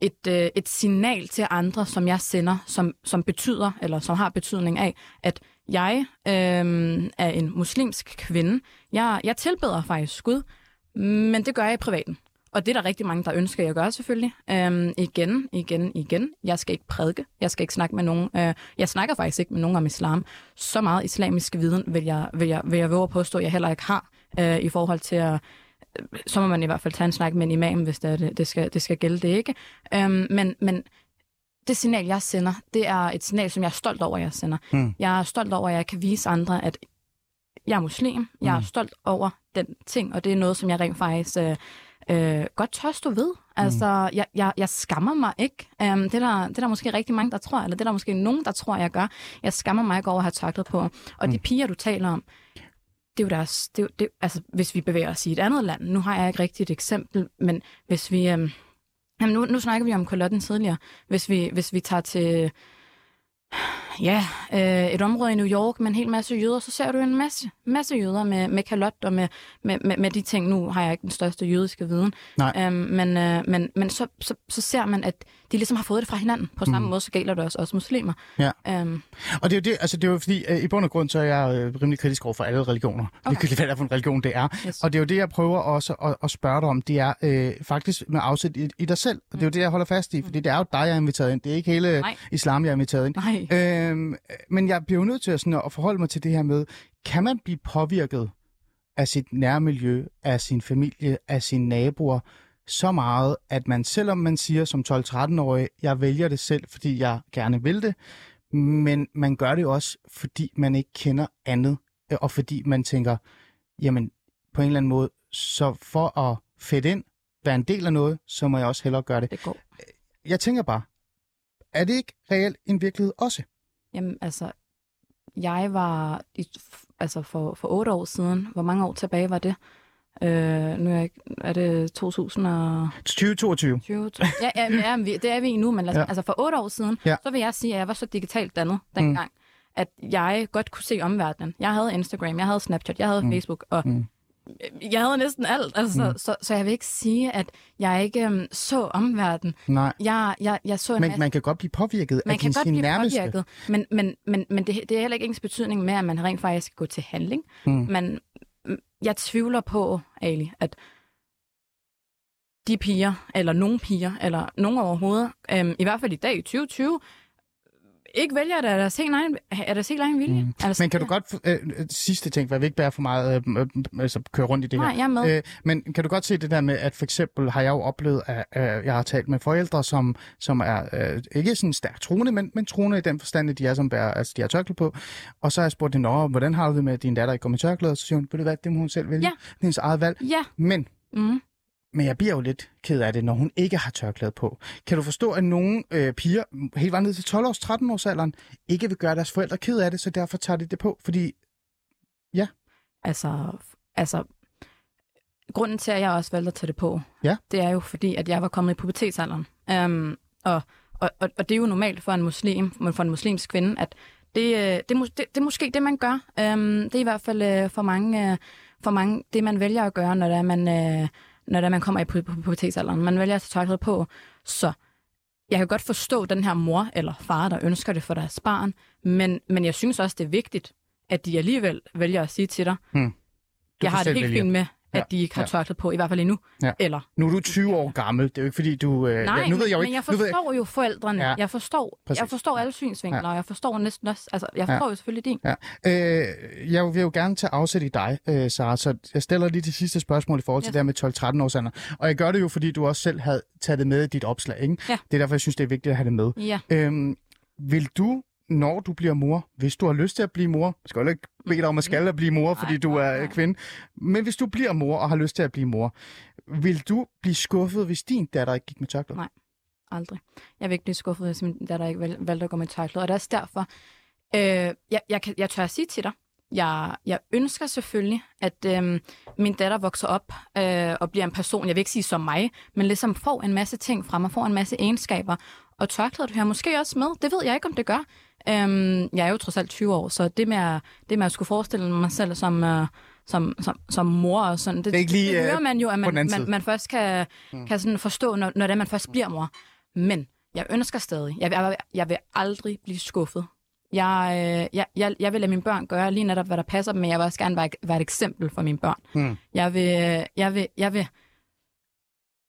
[SPEAKER 4] et, øh, et signal til andre, som jeg sender, som, som betyder, eller som har betydning af, at jeg øh, er en muslimsk kvinde. Jeg, jeg tilbeder faktisk Gud, men det gør jeg i privaten. Og det er der rigtig mange, der ønsker, jeg gør selvfølgelig. Øhm, igen, igen, igen. Jeg skal ikke prædike. Jeg skal ikke snakke med nogen. Øh, jeg snakker faktisk ikke med nogen om islam. Så meget islamisk viden vil jeg, vil jeg, vil jeg våge at påstå, at jeg heller ikke har øh, i forhold til at så må man i hvert fald tage en snak med en imam, hvis det, er det, det, skal, det skal gælde det ikke. Øhm, men, men det signal, jeg sender, det er et signal, som jeg er stolt over, jeg sender.
[SPEAKER 3] Mm.
[SPEAKER 4] Jeg er stolt over, at jeg kan vise andre, at jeg er muslim. Jeg er
[SPEAKER 3] Mm.
[SPEAKER 4] stolt over den ting, og det er noget, som jeg rent faktisk øh, øh, godt tør stå ved. Altså, jeg, jeg, jeg skammer mig ikke. Um, det, er der, det er der måske rigtig mange, der tror, eller det er der måske nogen, der tror, jeg gør. Jeg skammer mig ikke over at have tørklæde på. Og de piger, du taler om, det er jo deres, det er, jo- det, altså, hvis vi bevæger os i et andet land, nu har jeg ikke rigtigt et eksempel, men hvis vi, øhm, jamen nu, nu snakker vi om kolotten tidligere, hvis vi, hvis vi tager til, ja, øh, et område i New York med en hel masse jøder, så ser du en masse, masse jøder med, med kalot og med, med, med, med de ting. Nu har jeg ikke den største jødiske viden,
[SPEAKER 3] Nej.
[SPEAKER 4] øhm, men, øh, men, men så, så, så ser man, at de ligesom har fået det fra hinanden. På samme
[SPEAKER 3] Mm.
[SPEAKER 4] måde, så gælder det også os muslimer.
[SPEAKER 3] Ja.
[SPEAKER 4] Øhm,
[SPEAKER 3] Og det er jo det, altså det er jo fordi, øh, i bund og grund, så er jeg øh, rimelig kritisk over for alle religioner. Okay. Ligegyldigt hvad det er for en religion, det er.
[SPEAKER 4] yes.
[SPEAKER 3] Og det er jo det, jeg prøver også at, at spørge dig om. Det er øh, faktisk med afsæt i, i dig selv. Og det er jo det, jeg holder fast i. Fordi det er jo dig, jeg har inviteret ind. Det er ikke hele
[SPEAKER 4] Nej.
[SPEAKER 3] islam, jeg har inviteret ind.
[SPEAKER 4] Nej.
[SPEAKER 3] Øhm, men jeg bliver jo nødt til at, sådan, at forholde mig til det her med, kan man blive påvirket af sit nærmiljø, af sin familie, af sine naboer, så meget, at man selvom man siger som 12-13-årig, jeg vælger det selv, fordi jeg gerne vil det, men man gør det også, fordi man ikke kender andet, øh, og fordi man tænker, jamen på en eller anden måde, så for at fedte ind, være en del af noget, så må jeg også hellere gøre det.
[SPEAKER 4] Det går.
[SPEAKER 3] Jeg tænker bare, er det ikke reelt en virkelighed også?
[SPEAKER 4] Jamen, altså, jeg var i, altså for, for otte år siden. Hvor mange år tilbage var det? Øh, nu er, jeg, er det 2020?
[SPEAKER 3] 2022.
[SPEAKER 4] Ja, ja, ja vi- det er vi i nu, men lad,
[SPEAKER 3] Ja.
[SPEAKER 4] ja. altså for otte år siden,
[SPEAKER 3] Ja.
[SPEAKER 4] ja. så vil jeg sige, at jeg var så digitalt dannet dengang, mm. at jeg godt kunne se omverdenen. Jeg havde Instagram, jeg havde Snapchat, jeg havde
[SPEAKER 3] Mm.
[SPEAKER 4] mm. Facebook, og
[SPEAKER 3] Mm.
[SPEAKER 4] Jeg havde næsten alt. Altså,
[SPEAKER 3] Mm.
[SPEAKER 4] så, så jeg vil ikke sige, at jeg ikke um, så omverdenen.
[SPEAKER 3] Nej,
[SPEAKER 4] Jeg, jeg, jeg så en
[SPEAKER 3] men
[SPEAKER 4] masse
[SPEAKER 3] man kan godt blive påvirket
[SPEAKER 4] man
[SPEAKER 3] af
[SPEAKER 4] kan
[SPEAKER 3] din,
[SPEAKER 4] godt
[SPEAKER 3] sin
[SPEAKER 4] blive
[SPEAKER 3] nærmeste.
[SPEAKER 4] påvirket, men, men, men, men det, det er heller ikke ens betydning med, at man rent faktisk skal gå til handling.
[SPEAKER 3] Mm.
[SPEAKER 4] Men jeg tvivler på, Ali, at de piger, eller nogle piger, eller nogen overhovedet, øhm, i hvert fald i dag i 2020, ikke vælger det af deres helt egen, af deres helt egen vilje.
[SPEAKER 3] Mm.
[SPEAKER 4] Altså,
[SPEAKER 3] Men kan du godt, øh, øh, sidste ting, for jeg vil ikke bære for meget, øh, øh, altså køre rundt i det
[SPEAKER 4] Nej,
[SPEAKER 3] her.
[SPEAKER 4] jeg er med.
[SPEAKER 3] Øh, men kan du godt se det der med, at for eksempel har jeg jo oplevet, at øh, jeg har talt med forældre, som, som er øh, ikke sådan stærkt troende, men, men troende i den forstand, at de er som bærer, altså de har tørklæde på. Og så har jeg spurgt hende, "Nå, hvordan har du det med, at din datter ikke går med tørklæde? Og så siger hun, ved du hvad, det må hun selv vælge.
[SPEAKER 4] Ja.
[SPEAKER 3] Det er hendes eget valg.
[SPEAKER 4] Ja.
[SPEAKER 3] Men
[SPEAKER 4] Mm.
[SPEAKER 3] Men jeg bliver jo lidt ked af det, når hun ikke har tørklæde på. Kan du forstå, at nogle øh, piger, helt vejen ned til 12-års, 13-års alderen, ikke vil gøre deres forældre ked af det, så derfor tager de det på? Fordi,
[SPEAKER 4] Altså, altså, grunden til, at jeg også valgte at tage det på,
[SPEAKER 3] Ja.
[SPEAKER 4] det er jo fordi, at jeg var kommet i pubertetsalderen. Um, og, og, og, og det er jo normalt for en muslim, men for en muslimsk kvinde, at det, øh, det, det, det er måske det, man gør. Um, det er i hvert fald øh, for mange, øh, for mange det, man vælger at gøre, når det er, man, øh, når det er, man kommer i pu- pu- pubertetsalderen. Man vælger at tage tørklæde på. Så jeg kan godt forstå den her mor eller far, der ønsker det for deres barn, men, men jeg synes også, det er vigtigt, at de alligevel vælger at sige til dig,
[SPEAKER 3] Hmm.
[SPEAKER 4] jeg har det helt
[SPEAKER 3] vælge.
[SPEAKER 4] fint med, at
[SPEAKER 3] Ja,
[SPEAKER 4] de ikke har
[SPEAKER 3] ja.
[SPEAKER 4] tørklæde på, i hvert fald endnu.
[SPEAKER 3] Ja.
[SPEAKER 4] Eller,
[SPEAKER 3] Nu er du 20 år gammel. Det er jo ikke fordi, du... Øh,
[SPEAKER 4] nej,
[SPEAKER 3] ja, nu ved jeg jo ikke,
[SPEAKER 4] men jeg
[SPEAKER 3] ved jeg,
[SPEAKER 4] forstår jo forældrene.
[SPEAKER 3] Ja.
[SPEAKER 4] Ja. Jeg, forstår,
[SPEAKER 3] Præcis.
[SPEAKER 4] jeg forstår alle synsvinkler,
[SPEAKER 3] Ja.
[SPEAKER 4] og jeg forstår næsten også, altså, jeg
[SPEAKER 3] Ja.
[SPEAKER 4] forstår jo selvfølgelig din.
[SPEAKER 3] Ja. Øh, jeg vil jo gerne tage afsæt i dig, øh, Sara, så jeg stiller lige det sidste spørgsmål i forhold til
[SPEAKER 4] Ja.
[SPEAKER 3] det her med 12-13 års alder. Og jeg gør det jo, fordi du også selv havde taget det med i dit opslag, ikke?
[SPEAKER 4] Ja.
[SPEAKER 3] Det er derfor, jeg synes, det er vigtigt at have det med.
[SPEAKER 4] Ja.
[SPEAKER 3] Øhm, vil du, når du bliver mor, hvis du har lyst til at blive mor, jeg skal jo ikke bede dig om at skal at blive mor, fordi du er kvinde, men hvis du bliver mor og har lyst til at blive mor, vil du blive skuffet, hvis din datter ikke gik med tørklæde?
[SPEAKER 4] Nej. Aldrig. Jeg vil ikke blive skuffet, hvis min datter ikke val- valgte at gå med tørklæde. Og det er også derfor, øh, jeg, jeg, kan, jeg tør at sige til dig, jeg, jeg ønsker selvfølgelig, at øh, min datter vokser op øh, og bliver en person, jeg vil ikke sige som mig, men ligesom får en masse ting fra mig, får en masse egenskaber. Og tørklædet hører måske også med. Det ved jeg ikke, om det gør. Øhm, jeg er jo trods alt 20 år, så det med at, det med at skulle forestille mig selv som, øh, som, som, som mor og sådan, det,
[SPEAKER 3] Det ikke lige,
[SPEAKER 4] det
[SPEAKER 3] øh,
[SPEAKER 4] hører man jo, at man, man, man først kan, kan sådan forstå, når, når det er, man først bliver mor. Men jeg ønsker stadig, jeg vil, jeg vil, jeg vil aldrig blive skuffet. Jeg, øh, jeg, jeg, jeg vil lade mine børn gøre lige netop, hvad der passer dem, men jeg vil også gerne være, være et eksempel for mine børn.
[SPEAKER 3] Hmm.
[SPEAKER 4] Jeg, vil, jeg, vil, jeg, vil,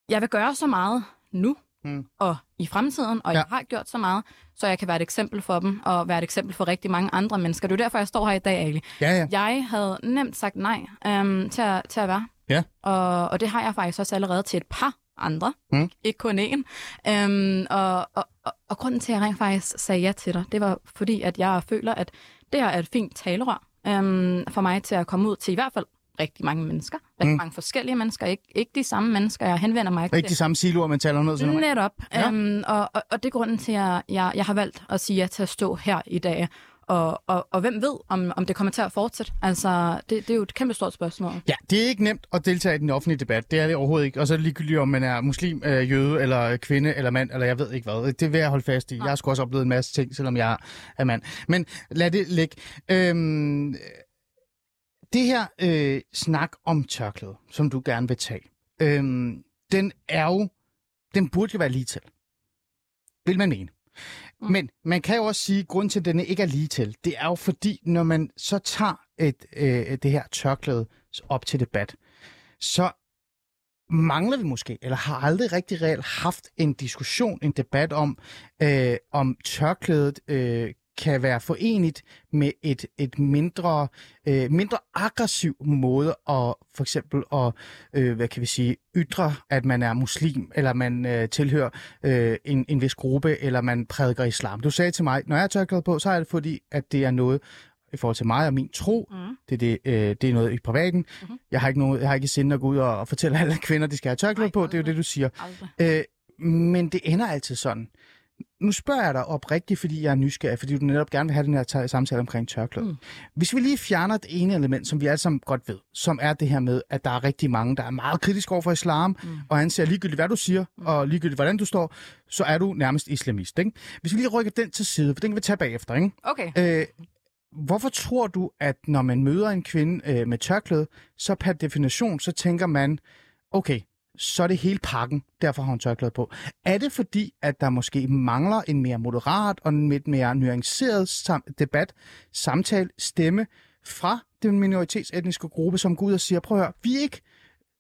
[SPEAKER 4] jeg vil gøre så meget nu
[SPEAKER 3] Hmm.
[SPEAKER 4] og i fremtiden, og
[SPEAKER 3] Ja.
[SPEAKER 4] jeg har gjort så meget, så jeg kan være et eksempel for dem, og være et eksempel for rigtig mange andre mennesker. Det er jo derfor, jeg står her i dag, Ali.
[SPEAKER 3] Ja, ja.
[SPEAKER 4] Jeg havde nemt sagt nej øhm, til, at, til at være.
[SPEAKER 3] Ja.
[SPEAKER 4] Og, og det har jeg faktisk også allerede til et par andre.
[SPEAKER 3] Mm.
[SPEAKER 4] Ikke kun én. Øhm, og, og, og, og grunden til, at jeg rent faktisk sagde ja til dig, det var fordi, at jeg føler, at det her er et fint talerør øhm, for mig til at komme ud til i hvert fald rigtig mange mennesker. Rigtig
[SPEAKER 3] Mm.
[SPEAKER 4] mange forskellige mennesker. Ikke, ikke de samme mennesker, jeg henvender mig
[SPEAKER 3] Ikke de samme siloer, man taler ned til. normalt.
[SPEAKER 4] Netop.
[SPEAKER 3] Ja.
[SPEAKER 4] Ja. Øhm, og, og, og det er grunden til, at jeg, jeg har valgt at sige ja til at stå her i dag. Og, og, og hvem ved, om, om det kommer til at fortsætte? Altså, det, det er jo et kæmpe stort spørgsmål.
[SPEAKER 3] Ja, det er ikke nemt at deltage i den offentlige debat. Det er det overhovedet ikke. Og så er det ligegyldigt, om man er muslim, øh, jøde, eller kvinde, eller mand, eller jeg ved ikke hvad. Det vil jeg holde fast i. Jeg har sgu også oplevet en masse ting, selvom jeg er mand. Men lad det ligge. Øhm, det her øh, snak om tørklæde, som du gerne vil tage, øhm, den er jo, den burde jo være lige til. Vil man mene.
[SPEAKER 4] Mm.
[SPEAKER 3] Men man kan jo også sige, at grunden til, at den ikke er lige til, det er jo fordi, når man så tager et, øh, det her tørklæde op til debat, så mangler vi måske, eller har aldrig rigtig reelt haft en diskussion, en debat om, øh, om tørklædet øh, kan være forenligt med et, et mindre, øh, mindre aggressiv måde at for eksempel at, øh, hvad kan vi sige, ytre, at man er muslim, eller man øh, tilhører øh, en, en vis gruppe, eller man prædiker islam. Du sagde til mig, når jeg har tørklæde på, så er det fordi, at det er noget i forhold til mig og min tro.
[SPEAKER 4] Mm.
[SPEAKER 3] Det, det, øh, det er noget i privaten.
[SPEAKER 4] Mhm.
[SPEAKER 3] Jeg har ikke noget, jeg har ikke sind at gå ud og, og fortælle alle kvinder, de skal have tørklæde på. Det er jo det, du siger. Øh, men det ender altid sådan. Nu spørger jeg dig oprigtigt, fordi jeg er nysgerrig, fordi du netop gerne vil have den her ta- samtale omkring tørklæde. Mm. Hvis vi lige fjerner det ene element, som vi alle sammen godt ved, som er det her med, at der er rigtig mange, der er meget kritiske over for islam, mm. og han siger ligegyldigt, hvad du siger, mm. og ligegyldigt, hvordan du står, så er du nærmest islamist. Ikke? Hvis vi lige rykker den til side, for den kan vi tage bagefter, ikke?
[SPEAKER 4] Okay.
[SPEAKER 3] Øh, hvorfor tror du, at når man møder en kvinde øh, med tørklæde, så per definition, så tænker man, okay, så er det hele pakken, derfor har hun tørklæde på. Er det fordi, at der måske mangler en mere moderat og en lidt mere nuanceret sam- debat, samtale, stemme fra den minoritetsetniske gruppe, som går ud og siger, prøv at høre, vi er ikke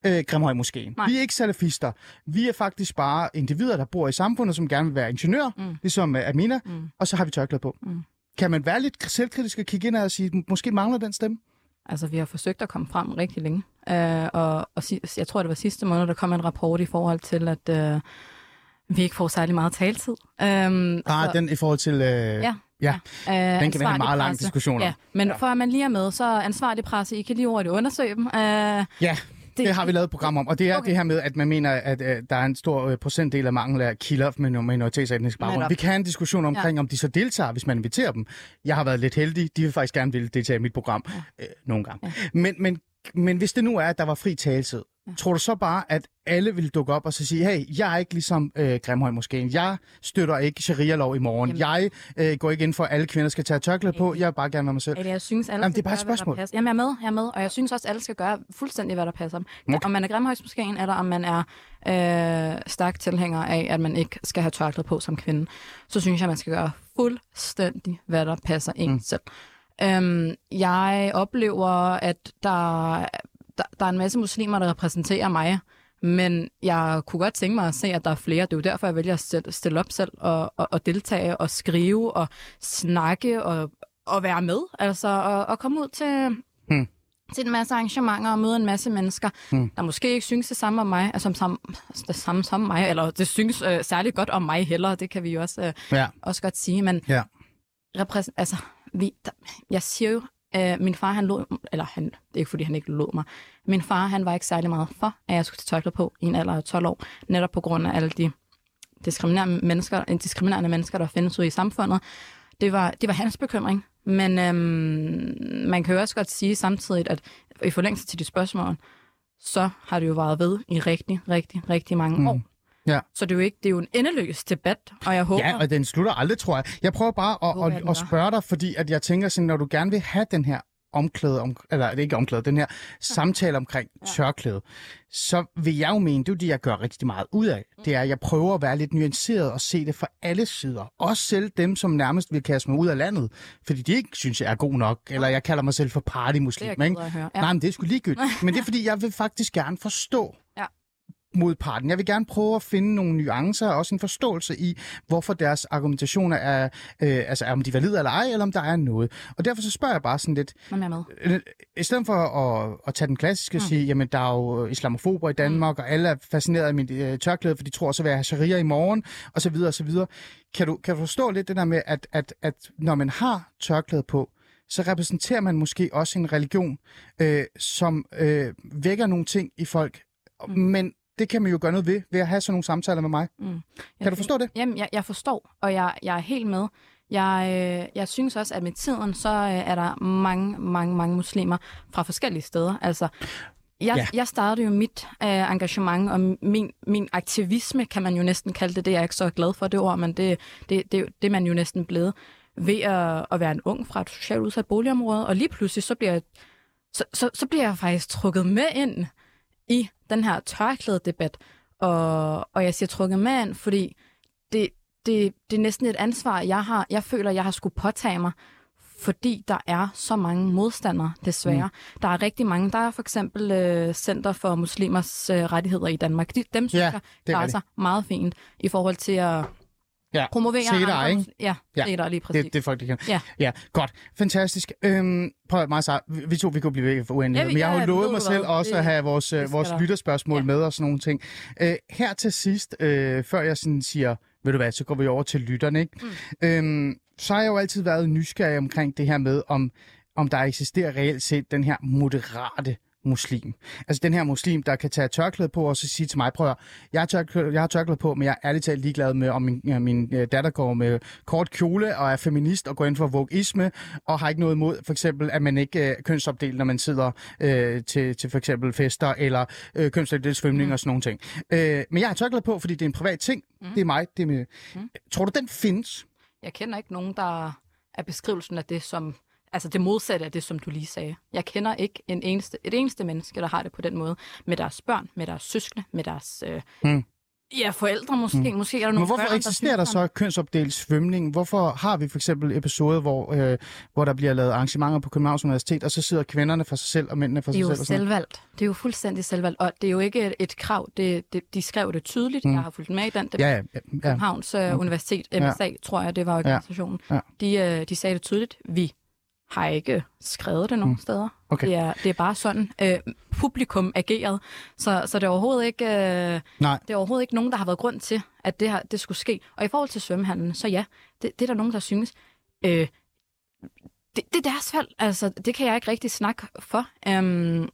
[SPEAKER 3] øh, Grimhøj.
[SPEAKER 4] Nej.
[SPEAKER 3] Vi er ikke salafister. Vi er faktisk bare individer, der bor i samfundet, som gerne vil være ingeniør, mm. ligesom øh, Amina,
[SPEAKER 4] Mm.
[SPEAKER 3] og så har vi tørklæde på.
[SPEAKER 4] Mm.
[SPEAKER 3] Kan man være lidt selvkritisk og kigge ind og sige, måske mangler den stemme?
[SPEAKER 4] Altså, vi har forsøgt at komme frem rigtig længe. Øh, og, og jeg tror, det var sidste måned, der kom en rapport i forhold til, at øh, vi ikke får særlig meget taletid. Øhm,
[SPEAKER 3] Ah,
[SPEAKER 4] så-
[SPEAKER 3] den i forhold til... Øh, ja.
[SPEAKER 4] Ja.
[SPEAKER 3] ja.
[SPEAKER 4] Øh,
[SPEAKER 3] Den kan have en meget lang diskussion.
[SPEAKER 4] Ja, men ja. for at man lige er med, så ansvarlig presse, I kan lige ordet undersøge dem. Øh,
[SPEAKER 3] ja, det, det har vi lavet et program om. Og det er okay. Det her med, at man mener, at øh, der er en stor øh, procentdel af mangel af kilder med minoritetsetnisk baggrund. Vi kan have en diskussion omkring, ja. om de så deltager, hvis man inviterer dem. Jeg har været lidt heldig. De vil faktisk gerne ville deltage i mit program ja. øh, nogle gange. Ja. Men, men, men hvis det nu er, at der var fri taletid, tror du så bare, at alle vil dukke op og så sige, hey, jeg er ikke ligesom øh, Grimhøj måske. Jeg støtter ikke sharia-lov i morgen.
[SPEAKER 4] Jamen.
[SPEAKER 3] Jeg øh, går ikke ind for, at alle kvinder skal tage tørklæde på. Jeg vil bare gerne være mig selv.
[SPEAKER 4] Eller jeg synes, alle
[SPEAKER 3] Jamen, det er bare et
[SPEAKER 4] hvad
[SPEAKER 3] spørgsmål.
[SPEAKER 4] passer. Jamen, jeg er med, jeg er med. Og jeg synes også, alle skal gøre fuldstændig, hvad der passer dem.
[SPEAKER 3] Okay.
[SPEAKER 4] Om man er Grimhøjsmoskeen, eller om man er øh, stærk tilhænger af, at man ikke skal have tørklæde på som kvinde, så synes jeg, man skal gøre fuldstændig, hvad der passer en mm. selv. Øhm, jeg oplever, at der, der, der er en masse muslimer, der repræsenterer mig, men jeg kunne godt tænke mig at se, at der er flere. Det er jo derfor, jeg vælger at stille, stille op selv og, og, og deltage og skrive og snakke og, og være med. Altså og, og komme ud til,
[SPEAKER 3] Hmm.
[SPEAKER 4] til en masse arrangementer og møde en masse mennesker,
[SPEAKER 3] Hmm.
[SPEAKER 4] der måske ikke synes det samme om mig, altså som, som, det samme som mig, eller det synes øh, særligt godt om mig heller, det kan vi jo også, øh,
[SPEAKER 3] Ja,
[SPEAKER 4] også godt sige, men
[SPEAKER 3] ja.
[SPEAKER 4] repræs- altså, vi, der, jeg siger jo, øh, min far, han lod, eller han, det er ikke fordi, han ikke lod mig, min far, han var ikke særlig meget for, at jeg skulle tage tørklæde på i en alder af 12 år, netop på grund af alle de diskriminerende mennesker, diskriminerende mennesker, der findes ude i samfundet. Det var, det var hans bekymring, men øhm, man kan jo også godt sige samtidig, at i forlængelse til de spørgsmål, så har det jo varet ved i rigtig, rigtig, rigtig mange
[SPEAKER 3] Mm.
[SPEAKER 4] år.
[SPEAKER 3] Ja.
[SPEAKER 4] Så det er jo ikke det er jo en endeløs debat, og jeg håber...
[SPEAKER 3] Ja, og den slutter aldrig, tror jeg. Jeg prøver bare
[SPEAKER 4] håber,
[SPEAKER 3] at,
[SPEAKER 4] at
[SPEAKER 3] at, at spørge dig, fordi at jeg tænker sådan, når du gerne vil have den her omklæde, om, eller det er ikke omklæde, den her samtale omkring ja. tørklæde, så vil jeg jo mene, det er det, jeg gør rigtig meget ud af. Det er, at jeg prøver at være lidt nuanceret og se det fra alle sider. Også selv dem, som nærmest vil kaste mig ud af landet, fordi de ikke synes, jeg er god nok, eller jeg kalder mig selv for
[SPEAKER 4] det er
[SPEAKER 3] partymuslim.
[SPEAKER 4] jeg
[SPEAKER 3] ikke? Ja. Nej, men det er sgu ligegyldigt. men det er, fordi jeg vil faktisk gerne forstå
[SPEAKER 4] Ja.
[SPEAKER 3] Modparten. Jeg vil gerne prøve at finde nogle nuancer og også en forståelse i, hvorfor deres argumentationer er, øh, altså om de er valide eller ej, eller om der er noget. Og derfor så spørger jeg bare sådan lidt,
[SPEAKER 4] er med.
[SPEAKER 3] øh, i stedet for at, at tage den klassiske og
[SPEAKER 4] Mm.
[SPEAKER 3] sige, jamen der er jo islamofober i Danmark, og alle er fascineret af mit øh, tørklæde, for de tror, så vil jeg have sharia i morgen, og så videre, og så videre. Kan du, kan du forstå lidt det der med, at, at, at når man har tørklæde på, så repræsenterer man måske også en religion, øh, som øh, vækker nogle ting i folk. Mm. Men det kan man jo gøre noget ved, ved at have sådan nogle samtaler med mig.
[SPEAKER 4] Mm.
[SPEAKER 3] Kan du forstå det?
[SPEAKER 4] Jamen, jeg, jeg forstår, og jeg, jeg er helt med. Jeg, øh, jeg synes også, at med tiden, så øh, er der mange, mange, mange muslimer fra forskellige steder. Altså, jeg,
[SPEAKER 3] Ja.
[SPEAKER 4] ja. jeg startede jo mit øh, engagement og min, min aktivisme, kan man jo næsten kalde det. Det er jeg ikke så glad for, det ord, men det, det, det, det er man jo næsten blevet ved at, at være en ung fra et socialt udsat boligområde. Og lige pludselig, så bliver jeg, så, så, så bliver jeg faktisk trukket med ind i den her tørklædedebat. Og, og jeg siger trukket med ind, fordi det, det, det er næsten et ansvar, jeg har. Jeg føler, jeg har skulle påtage mig, fordi der er så mange modstandere, desværre. Mm. Der er rigtig mange. Der er for eksempel øh, Center for Muslimers øh, Rettigheder i Danmark. De, dem synes
[SPEAKER 3] Ja,
[SPEAKER 4] jeg
[SPEAKER 3] er
[SPEAKER 4] klarer sig meget fint i forhold til at
[SPEAKER 3] Ja.
[SPEAKER 4] promovere
[SPEAKER 3] Cedar,
[SPEAKER 4] andre
[SPEAKER 3] ikke?
[SPEAKER 4] Ja,
[SPEAKER 3] Ja,
[SPEAKER 4] ja. lige præcis.
[SPEAKER 3] Det, det er folk, de kan.
[SPEAKER 4] Ja.
[SPEAKER 3] ja godt. Fantastisk. Øhm, prøv at meget vi, vi to vi kunne blive væk for uendelighed,
[SPEAKER 4] Ja, vi-
[SPEAKER 3] men jeg har jo lovet mig selv også
[SPEAKER 4] Det-
[SPEAKER 3] at have vores, øh, vores
[SPEAKER 4] der.
[SPEAKER 3] lytterspørgsmål
[SPEAKER 4] Ja.
[SPEAKER 3] med og sådan nogle ting. Øh, her til sidst, øh, før jeg sådan siger, ved du hvad, så går vi over til lytterne, ikke? Mm. Øhm, så har jeg jo altid været nysgerrig omkring det her med, om, om der eksisterer reelt set den her moderate muslim. Altså den her muslim, der kan tage tørklæde på og så sige til mig, prøv at jeg har, tørklæde, jeg har tørklæde på, men jeg er ærligt talt ligeglad med, om min, ja, min øh, datter går med kort kjole og er feminist og går ind for vogueisme og har ikke noget imod, for eksempel, at man ikke øh, kønsopdeler, når man sidder øh, til, til for eksempel fester eller øh, kønsopdelt svømning mm. og sådan nogle ting. Øh, men jeg har tørklæde på, fordi det er en privat ting. Mm. Det er mig. Det er med... mm. Tror du, den findes?
[SPEAKER 4] Jeg kender ikke nogen, der er beskrivelsen af det som... Altså det modsatte af det, som du lige sagde. Jeg kender ikke en eneste, et eneste menneske, der har det på den måde. Med deres børn, med deres søskende, med deres... Øh,
[SPEAKER 3] Mm.
[SPEAKER 4] Ja, forældre måske. Mm. Måske er der nogle
[SPEAKER 3] Men hvorfor
[SPEAKER 4] børn,
[SPEAKER 3] eksisterer der så kønsopdelt svømning? Hvorfor har vi for eksempel episoder, hvor, øh, hvor der bliver lavet arrangementer på Københavns Universitet, og så sidder kvinderne for sig selv, og mændene for
[SPEAKER 4] Det er
[SPEAKER 3] sig
[SPEAKER 4] jo
[SPEAKER 3] selv? og sådan noget?
[SPEAKER 4] selvvalgt. Det er jo fuldstændig selvvalgt. Og det er jo ikke et, et krav. Det, det, de skrev det tydeligt.
[SPEAKER 3] Mm.
[SPEAKER 4] Jeg har fulgt med i den debat.
[SPEAKER 3] Ja, ja, ja, ja.
[SPEAKER 4] Københavns øh, Universitet, MSA, tror jeg, det var organisationen.
[SPEAKER 3] Ja.
[SPEAKER 4] De, øh, de sagde det tydeligt. Vi har ikke skrevet det nogen mm. steder.
[SPEAKER 3] Okay.
[SPEAKER 4] Det, er, det er bare sådan, øh, publikum ageret. Så, så det, er overhovedet ikke, øh,
[SPEAKER 3] Nej.
[SPEAKER 4] det er overhovedet ikke nogen, der har været grund til, at det her det skulle ske. Og i forhold til svømmehandlen, så ja, det, det er der nogen, der synes. Øh, det, det er deres valg. Altså, det kan jeg ikke rigtig snakke for. Øhm,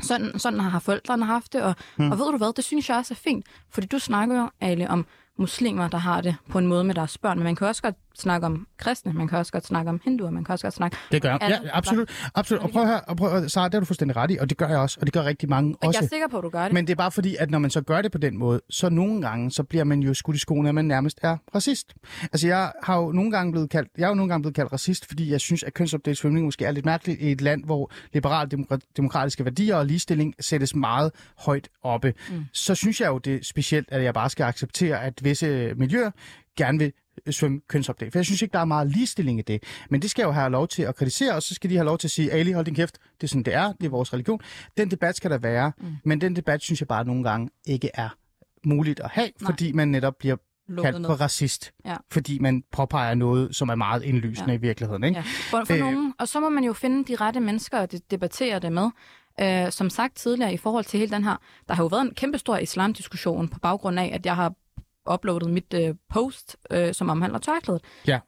[SPEAKER 4] sådan, sådan har forældrene haft det, og, hmm. og ved du hvad, det synes jeg også er fint, fordi du snakker jo, Ali, om muslimer, der har det på en måde med deres børn, men man kan også godt snakke om kristne, man kan også godt snakke om hinduer, man kan også godt snakke...
[SPEAKER 3] Det gør jeg. Ja, absolut. absolut. Og prøv at høre, og prøv at høre, Sarah, det har du fuldstændig ret i, og det gør jeg også, og det gør rigtig mange
[SPEAKER 4] Og
[SPEAKER 3] også.
[SPEAKER 4] jeg er sikker på, at du gør det.
[SPEAKER 3] Men det er bare fordi, at når man så gør det på den måde, så nogle gange, så bliver man jo skudt i skoene, at man nærmest er racist. Altså jeg har jo nogle gange blevet kaldt, jeg har jo nogle gange blevet kaldt racist, fordi jeg synes, at kønsopdelt svømning måske er lidt mærkeligt i et land, hvor liberale demokra- demokratiske værdier og ligestilling sættes meget højt oppe. Mm. Så synes jeg jo, det er specielt, at jeg bare skal acceptere, at visse miljøer gerne vil svømme kønsopdelt. For jeg synes ikke, der er meget ligestilling i det. Men det skal jeg jo have lov til at kritisere, og så skal de have lov til at sige, Ali, hold din kæft, det er sådan, det er, det er vores religion. Den debat skal der være, mm. men den debat synes jeg bare nogle gange ikke er muligt at have,
[SPEAKER 4] Nej.
[SPEAKER 3] fordi man netop bliver
[SPEAKER 4] Lukket
[SPEAKER 3] kaldt for racist.
[SPEAKER 4] Ja.
[SPEAKER 3] Fordi man påpeger noget, som er meget indlysende ja. i virkeligheden. Ikke?
[SPEAKER 4] Ja. For, for
[SPEAKER 3] Øh.
[SPEAKER 4] øh... nogen, og så må man jo finde de rette mennesker at de- debattere det med. Øh, som sagt tidligere, i forhold til hele den her, der har jo været en kæmpe stor islamdiskussion på baggrund af, at jeg har uploadet mit øh, post, øh, som omhandler tørklædet.
[SPEAKER 3] Ja.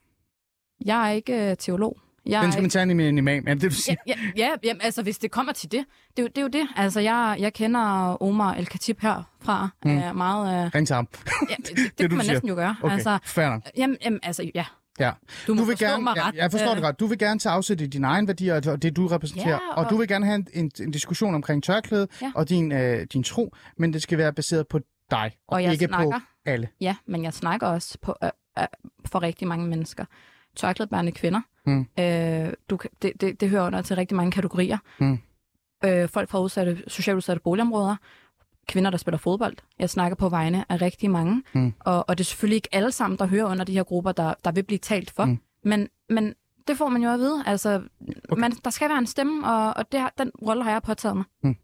[SPEAKER 4] Jeg er ikke øh, teolog. Jeg
[SPEAKER 3] Den skal man tage med en imam. Ja, det vil sige,
[SPEAKER 4] Ja, ja, ja jamen, altså hvis det kommer til det. Det er det. Er jo det. Altså jeg, jeg kender Omar El-Khatib herfra. Mm. Er meget, øh,
[SPEAKER 3] ring til ham.
[SPEAKER 4] ja, det, det, det kan man
[SPEAKER 3] siger.
[SPEAKER 4] næsten jo gøre.
[SPEAKER 3] Okay,
[SPEAKER 4] Altså,
[SPEAKER 3] fair nok.
[SPEAKER 4] jamen, jamen, altså, ja.
[SPEAKER 3] Ja.
[SPEAKER 4] Du må
[SPEAKER 3] du vil gerne,
[SPEAKER 4] mig
[SPEAKER 3] ja,
[SPEAKER 4] ret.
[SPEAKER 3] jeg forstår
[SPEAKER 4] Øh,
[SPEAKER 3] det godt. Du vil gerne tage afsæt i dine egne værdier og og det, du repræsenterer.
[SPEAKER 4] Ja,
[SPEAKER 3] og...
[SPEAKER 4] og-
[SPEAKER 3] du vil gerne have en, en, en diskussion omkring tørklæde
[SPEAKER 4] Ja.
[SPEAKER 3] og din, øh, din tro, men det skal være baseret på dig, og,
[SPEAKER 4] Og jeg
[SPEAKER 3] ikke
[SPEAKER 4] snakker.
[SPEAKER 3] på alle.
[SPEAKER 4] Ja, men jeg snakker også på, øh, øh, for rigtig mange mennesker. Tørklædbærende kvinder.
[SPEAKER 3] Mm.
[SPEAKER 4] Øh, du, det, det, det hører under til rigtig mange kategorier.
[SPEAKER 3] Mm.
[SPEAKER 4] Øh, folk fra udsatte, socialt udsatte boligområder. Kvinder, der spiller fodbold. Jeg snakker på vegne af rigtig mange.
[SPEAKER 3] Mm.
[SPEAKER 4] Og, og det er selvfølgelig ikke alle sammen, der hører under de her grupper, der, der vil blive talt for.
[SPEAKER 3] Mm.
[SPEAKER 4] Mm. Men, men det får man jo at vide. Altså,
[SPEAKER 3] Okay.
[SPEAKER 4] man, der skal være en stemme, og, og det, den rolle har jeg påtaget mig.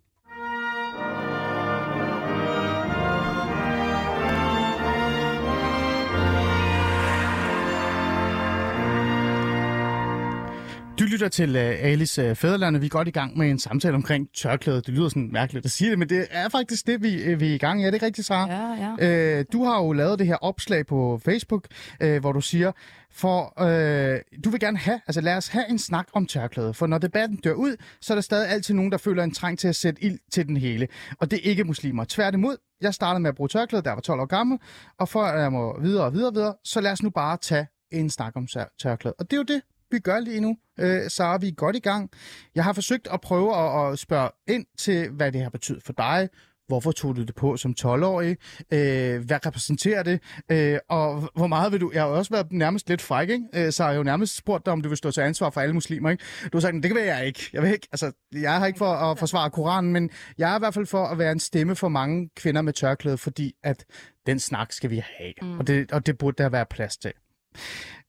[SPEAKER 3] Du lytter til uh, Alice uh, Fæderland, og vi er godt i gang med en samtale omkring tørklæde. Det lyder sådan mærkeligt at sige det, men det er faktisk det, vi, uh, vi er i gang i. Er det ikke rigtigt, Sara?
[SPEAKER 4] Ja, ja.
[SPEAKER 3] Øh, du har jo lavet det her opslag på Facebook, øh, hvor du siger, for øh, du vil gerne have, altså lad os have en snak om tørklæde, for når debatten dør ud, så er der stadig altid nogen, der føler en trang til at sætte ild til den hele. Og det er ikke muslimer. Tværtimod, jeg startede med at bruge tørklæde, da jeg var 12 år gammel, og for at jeg må videre og videre og videre, så lad os nu bare tage en snak om tør- tørklæde. Og det er jo det, vi gør lige nu. Øh, så vi er godt i gang. Jeg har forsøgt at prøve at, at spørge ind til, hvad det har betydet for dig, Hvorfor tog du det på som 12-årig? Øh, hvad repræsenterer det? Øh, og hvor meget vil du... Jeg har også været nærmest lidt fræk, ikke? Øh, så har jeg jo nærmest spurgt dig, om du vil stå til ansvar for alle muslimer, ikke? Du har sagt, det kan jeg ikke. Jeg vil ikke. Altså, jeg her ikke for at forsvare Koranen, men jeg er i hvert fald for at være en stemme for mange kvinder med tørklæde, fordi at den snak skal vi have. Mm. Og, det, og det burde der være plads til.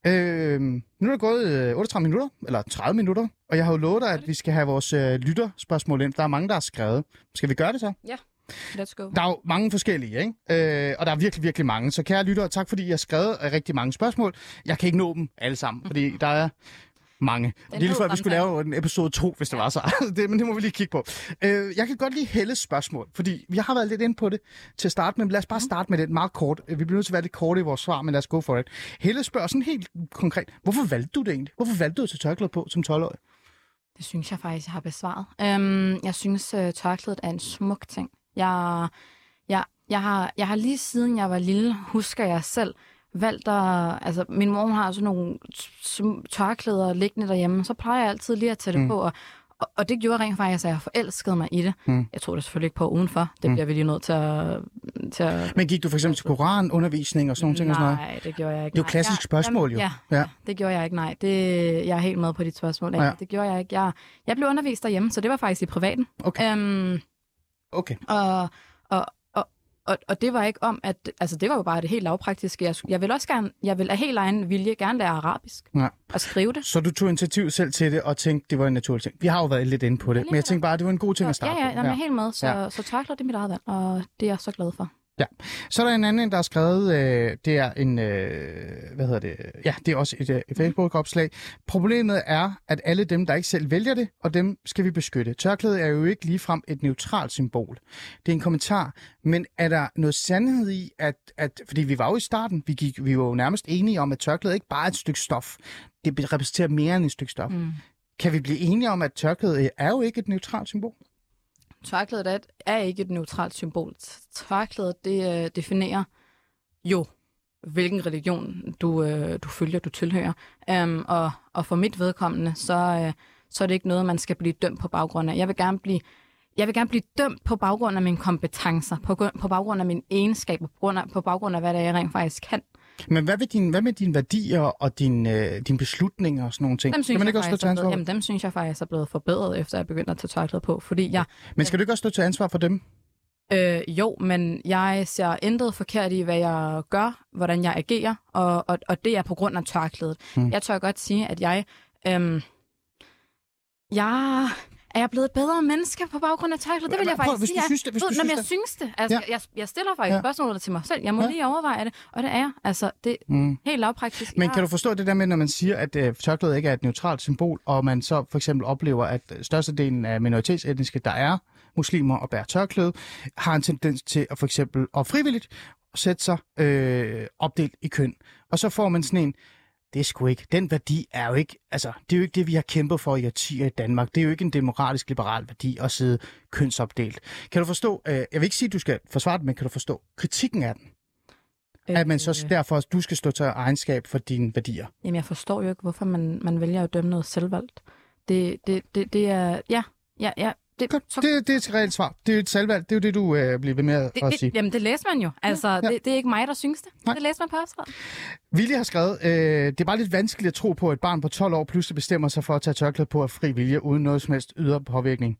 [SPEAKER 3] Øh, nu er der gået øh, 38 minutter, eller 30 minutter, og jeg har jo lovet dig, at vi skal have vores øh, lytterspørgsmål ind. Der er mange, der har skrevet. Skal vi gøre det så?
[SPEAKER 4] Let's go.
[SPEAKER 3] Der er jo mange forskellige, ikke? Øh, og der er virkelig, virkelig mange. Så kære lyttere, tak fordi I har skrevet øh, rigtig mange spørgsmål. Jeg kan ikke nå dem alle sammen, fordi der er mange. Er lige før, vi skulle lave en episode 2, hvis det var så. det, men det må vi lige kigge på. Øh, jeg kan godt lide Helles spørgsmål, fordi vi har været lidt inde på det til at starte med. Men lad os bare starte med det meget kort. Øh, Vi bliver nødt til at være lidt korte i vores svar, men lad os gå for det. Helle spørger sådan helt konkret, hvorfor valgte du det egentlig? Hvorfor valgte du at tage tørklæde på som 12-årig?
[SPEAKER 4] Det synes jeg faktisk, jeg har besvaret. Øhm, jeg synes, uh, tørklædet er en smuk ting. Jeg, jeg, jeg, har, jeg har lige siden jeg var lille, husker jeg selv, valgt at... Altså, min mor har sådan nogle tørklæder liggende derhjemme, så plejer jeg altid lige at tage det
[SPEAKER 3] Mm.
[SPEAKER 4] på. Og, og, og det gjorde rent faktisk, at jeg forelskede mig i det.
[SPEAKER 3] Mm.
[SPEAKER 4] Jeg tror det selvfølgelig ikke på udenfor. Det
[SPEAKER 3] Mm.
[SPEAKER 4] bliver vi lige nødt til at... Til at
[SPEAKER 3] Men gik du for eksempel til koranundervisning og sådan nogle ting og sådan noget?
[SPEAKER 4] Nej, det gjorde jeg ikke.
[SPEAKER 3] Det er jo
[SPEAKER 4] nej.
[SPEAKER 3] klassisk
[SPEAKER 4] Jeg-
[SPEAKER 3] spørgsmål, jo.
[SPEAKER 4] Ja,
[SPEAKER 3] Ja.
[SPEAKER 4] det gjorde jeg ikke, nej. Det, jeg er helt med på dit spørgsmål.
[SPEAKER 3] Ja.
[SPEAKER 4] Det gjorde jeg ikke. Jeg, jeg blev undervist derhjemme, så det var faktisk i privaten.
[SPEAKER 3] Okay.
[SPEAKER 4] Øhm,
[SPEAKER 3] Okay.
[SPEAKER 4] og, og, og, og, det var ikke om, at... Altså, det var jo bare det helt lavpraktiske. Jeg, jeg vil også gerne... Jeg vil af helt egen vilje gerne lære arabisk.
[SPEAKER 3] Ja.
[SPEAKER 4] Og skrive det.
[SPEAKER 3] Så du tog initiativ selv til det og tænkte, det var en naturlig ting. Vi har jo været lidt inde på det, men jeg tænkte bare, at det var en god ting at
[SPEAKER 4] Så, ja,
[SPEAKER 3] starte
[SPEAKER 4] ja,
[SPEAKER 3] på.
[SPEAKER 4] jeg er helt med. Så,
[SPEAKER 3] Ja.
[SPEAKER 4] ja. så tørklæder det mit eget valg, og det er jeg så glad for.
[SPEAKER 3] Så er der en anden, der har skrevet, øh, det er en, øh, hvad hedder det, ja, det er også et, øh, et Facebook-opslag. Problemet er, at alle dem, der ikke selv vælger det, og dem skal vi beskytte. Tørklæde er jo ikke ligefrem et neutralt symbol. Det er en kommentar, men er der noget sandhed i, at, at fordi vi var jo i starten, vi, gik, vi var jo nærmest enige om, at tørklæde ikke bare er et stykke stof. Det repræsenterer mere end et stykke stof.
[SPEAKER 4] Mm.
[SPEAKER 3] Kan vi blive enige om, at tørklæde er jo ikke et neutralt symbol?
[SPEAKER 4] Tørklædet er, er ikke et neutralt symbol. Tørklædet, det øh, definerer jo hvilken religion du, øh, du følger, du tilhører. Øhm, og, og for mit vedkommende, så, øh, så er det ikke noget, man skal blive dømt på baggrund af. Jeg vil gerne blive, jeg vil gerne blive dømt på baggrund af mine kompetencer, på, på baggrund af mine egenskaber, på, grund af, på baggrund af, hvad det er, jeg rent faktisk kan.
[SPEAKER 3] Men hvad med, din, hvad med dine værdier og din, øh, dine beslutninger og sådan nogle ting?
[SPEAKER 4] Dem synes,
[SPEAKER 3] kan man
[SPEAKER 4] jeg
[SPEAKER 3] ikke også stå til ansvar
[SPEAKER 4] jamen, dem synes jeg faktisk er blevet forbedret, efter jeg begyndte at tage tørklæde på. Fordi jeg,
[SPEAKER 3] Men skal du ikke også stå til ansvar for dem?
[SPEAKER 4] Øh, jo, men jeg ser intet forkert i, hvad jeg gør, hvordan jeg agerer, og, og, og det er på grund af tørklædet. Mm. Jeg tør godt sige, at jeg... Øhm, jeg er jeg blevet et bedre menneske på baggrund af tørklædet? Det vil jeg faktisk
[SPEAKER 3] hvis
[SPEAKER 4] sige.
[SPEAKER 3] du synes det- hvis du synes
[SPEAKER 4] jeg synes det. Altså,
[SPEAKER 3] Ja.
[SPEAKER 4] jeg, jeg stiller faktisk
[SPEAKER 3] Ja.
[SPEAKER 4] spørgsmålet til mig selv. Jeg må
[SPEAKER 3] Ja.
[SPEAKER 4] lige overveje det, og det er jeg. Altså, det er
[SPEAKER 3] Mm.
[SPEAKER 4] helt lavpraktisk.
[SPEAKER 3] Men kan du forstå det der med, når man siger, at øh, tørklædet ikke er et neutralt symbol, og man så for eksempel oplever, at størstedelen af minoritetsetniske, der er muslimer og bærer tørklæde, har en tendens til at for eksempel, og frivilligt, sætte sig øh, opdelt i køn. Og så får man sådan en, det er sgu ikke, den værdi er jo ikke, altså, det er jo ikke det, vi har kæmpet for i årtier i Danmark. Det er jo ikke en demokratisk liberal værdi at sidde kønsopdelt. Kan du forstå, øh, jeg vil ikke sige, at du skal forsvare det, men kan du forstå kritikken af den? At man så
[SPEAKER 4] Øh,
[SPEAKER 3] derfor, du skal stå til egenskab for dine værdier.
[SPEAKER 4] Jamen, jeg forstår jo ikke, hvorfor man, man vælger at dømme noget selvvalgt. Det, det, det, det er... Ja, ja, ja. Det, så,
[SPEAKER 3] Det, det er et reelt svar. Det er jo et salgvalg. Det er jo det, du øh, bliver ved med at,
[SPEAKER 4] det,
[SPEAKER 3] at sige.
[SPEAKER 4] det, jamen, det læser man jo. Altså, ja. det, det er ikke mig, der synes det.
[SPEAKER 3] Nej.
[SPEAKER 4] Det læser man på os.
[SPEAKER 3] Vilje har skrevet, øh, det er bare lidt vanskeligt at tro på, at et barn på 12 år pludselig bestemmer sig for at tage tørklæde på af fri vilje, uden noget som helst ydre påvirkning.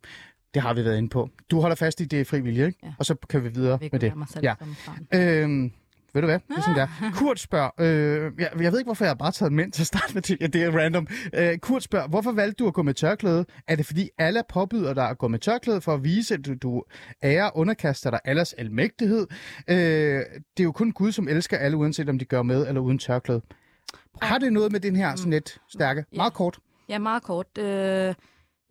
[SPEAKER 3] Det har vi været inde på. Du holder fast i, det er fri vilje, ikke?
[SPEAKER 4] Ja.
[SPEAKER 3] Og så kan vi videre
[SPEAKER 4] Jeg
[SPEAKER 3] med det.
[SPEAKER 4] mig selv
[SPEAKER 3] Ja.
[SPEAKER 4] som barn.
[SPEAKER 3] Øh, ved du hvad? Det er sådan der. Kurt spørger, øh, jeg, jeg ved ikke, hvorfor jeg har bare taget mænd til at starte med det. Ja, det er random. Øh, Kurt spørger, hvorfor valgte du at gå med tørklæde? Er det fordi alle påbyder dig at gå med tørklæde for at vise, at du, du ærer underkaster dig allers almægtighed? Øh, det er jo kun Gud, som elsker alle, uanset om de gør med eller uden tørklæde. Har det noget med den her sådan lidt stærke?
[SPEAKER 4] Ja.
[SPEAKER 3] Meget kort.
[SPEAKER 4] Ja, meget kort. Øh,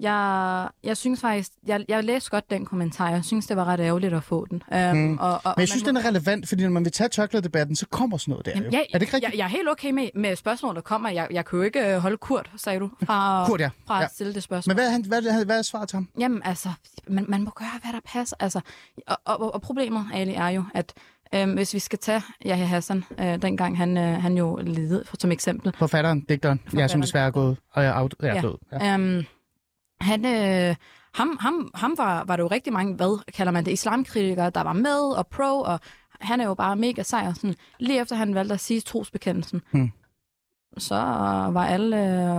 [SPEAKER 4] jeg, jeg synes faktisk, jeg, jeg læste godt den kommentar. Jeg synes, det var ret ærgerligt at få den. Um,
[SPEAKER 3] Mm.
[SPEAKER 4] og, og,
[SPEAKER 3] Men jeg synes, den er relevant, fordi når man vil tage tørklædedebatten, så kommer sådan noget der.
[SPEAKER 4] Jamen,
[SPEAKER 3] jo.
[SPEAKER 4] ja,
[SPEAKER 3] er det ikke rigtigt?
[SPEAKER 4] Jeg, jeg er helt okay med, med spørgsmål, der kommer. Jeg, jeg kan jo ikke øh, holde Kurt, sagde du, fra,
[SPEAKER 3] Kurt, ja.
[SPEAKER 4] fra
[SPEAKER 3] ja.
[SPEAKER 4] at stille det spørgsmål.
[SPEAKER 3] Men hvad han, hvad, er, hvad er svaret til ham?
[SPEAKER 4] Jamen, altså, man, man må gøre, hvad der passer. Altså, og, og, og problemet, Ali, er jo, at øhm, hvis vi skal tage Yahya Hassan, øh, dengang han, øh, han jo levede, som eksempel,
[SPEAKER 3] Forfatteren, digteren, ja, som
[SPEAKER 4] Forfatteren.
[SPEAKER 3] desværre er gået og er out, ja,
[SPEAKER 4] Ja.
[SPEAKER 3] død. Ja.
[SPEAKER 4] Øhm, han, øh, ham, ham, ham var, var der jo rigtig mange, hvad kalder man det, islamkritikere, der var med og pro, og han er jo bare mega sej. og Sådan, lige efter han valgte at sige trosbekendelsen,
[SPEAKER 3] Hmm.
[SPEAKER 4] så var alle,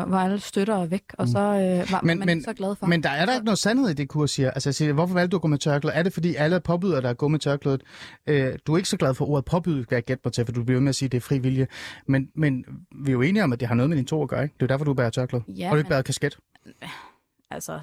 [SPEAKER 4] var alle støtter væk, og så øh, var
[SPEAKER 3] Men-
[SPEAKER 4] man
[SPEAKER 3] men-
[SPEAKER 4] ikke så glad for.
[SPEAKER 3] Men der er der ikke noget sandhed i det, Kurs siger. Altså, siger, hvorfor valgte du at gå med tørklæde? Er det, fordi alle påbyder dig at gå med tørklædet? Øh, du er ikke så glad for ordet påbyde, vil jeg gætte mig til, for du bliver med at sige, at det er fri vilje. Men, men vi er jo enige om, at det har noget med din to at gøre, ikke? Det er derfor, du bærer tørklæde.
[SPEAKER 4] Ja,
[SPEAKER 3] og du ikke
[SPEAKER 4] men-
[SPEAKER 3] bærer kasket.
[SPEAKER 4] Altså,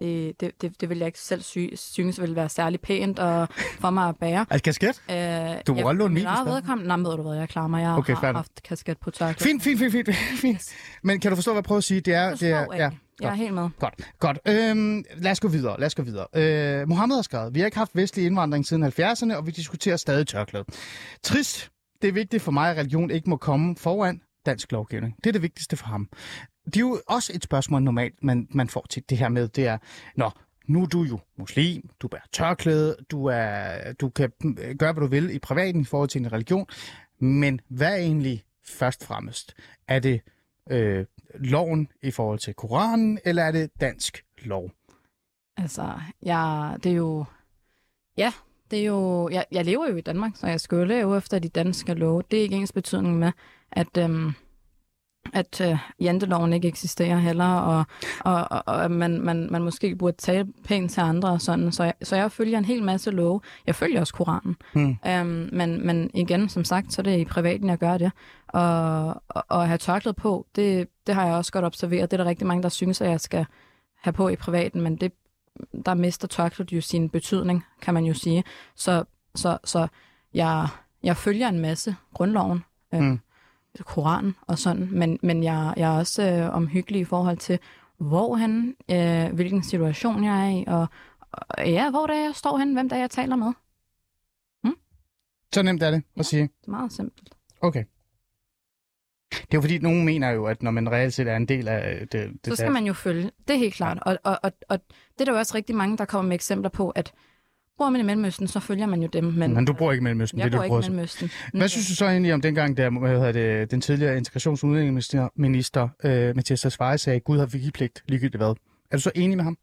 [SPEAKER 4] det, det, det, det vil jeg ikke selv sy- synes ville være særlig pænt og for mig at bære.
[SPEAKER 3] Altså, kasket?
[SPEAKER 4] Øh,
[SPEAKER 3] Du må godt låne min,
[SPEAKER 4] Jeg vedkommende, nej, ved du hvad, jeg klarer mig. Jeg
[SPEAKER 3] Okay,
[SPEAKER 4] har
[SPEAKER 3] nok.
[SPEAKER 4] haft kasket på tørklæde.
[SPEAKER 3] Fint, fint, fint, fint, fint. Men kan du forstå, hvad jeg prøver at sige? Det er, det er,
[SPEAKER 4] Forstår,
[SPEAKER 3] ja.
[SPEAKER 4] Jeg er helt med.
[SPEAKER 3] Godt, godt. Øhm, lad os gå videre, lad os gå videre. Øh, Mohammed har skrevet, vi har ikke haft vestlig indvandring siden 70'erne, og vi diskuterer stadig tørklæde. Trist. Det er vigtigt for mig, at religion ikke må komme foran dansk lovgivning. Det er det vigtigste for ham. Det er jo også et spørgsmål normalt, man, man får til det her med, det er, nå, nu er du jo muslim, du bærer tørklæde, du, er, du kan øh, gøre, hvad du vil i privaten i forhold til en religion, men hvad er egentlig først fremmest? Er det øh, loven i forhold til Koranen, eller er det dansk lov?
[SPEAKER 4] Altså, jeg, det er jo... Ja, det er jo... Jeg, jeg lever jo i Danmark, så jeg skal jo leve efter de danske love. Det er ikke ens betydning med, at, øhm, at øh, janteloven ikke eksisterer heller, og, og, og, og man, man, man måske burde tale pænt til andre og sådan. Så jeg, så jeg følger en hel masse love. Jeg følger også Koranen.
[SPEAKER 3] Hmm.
[SPEAKER 4] Øhm, men, men igen, som sagt, så er det i privaten, jeg gør det. Og, og, og at have tørklæde på, det, det har jeg også godt observeret. Det er der rigtig mange, der synes, at jeg skal have på i privaten, men det, der mister tørklædet jo sin betydning, kan man jo sige. Så, så, så jeg, jeg følger en masse grundloven, øh,
[SPEAKER 3] Mm.
[SPEAKER 4] Koranen og sådan, men, men jeg, jeg er også øh, omhyggelig i forhold til, hvor han, øh, hvilken situation jeg er i, og, og ja, hvor det er, jeg står hen, hvem det er, jeg taler med.
[SPEAKER 3] Så nemt er det at
[SPEAKER 4] Ja.
[SPEAKER 3] sige.
[SPEAKER 4] Det er meget simpelt.
[SPEAKER 3] Okay. Det er jo fordi, nogen mener jo, at når man reelt set er en del af det, det
[SPEAKER 4] Så skal man jo følge. Det er helt klart. Og, og, og, og det er der jo også rigtig mange, der kommer med eksempler på, at Bor man i Mellemøsten, så følger man jo dem. Men,
[SPEAKER 3] Men du bor ikke i Mellemøsten,
[SPEAKER 4] jeg
[SPEAKER 3] det
[SPEAKER 4] bor
[SPEAKER 3] du
[SPEAKER 4] ikke i. Mellemøsten.
[SPEAKER 3] Hvad synes du så egentlig om dengang, der hvad hedder det, den tidligere integrations- og udlændingeminister øh, Mathias Tesfaye sagde, at Gud har vigepligt ligegyldigt hvad? Er du så enig med ham,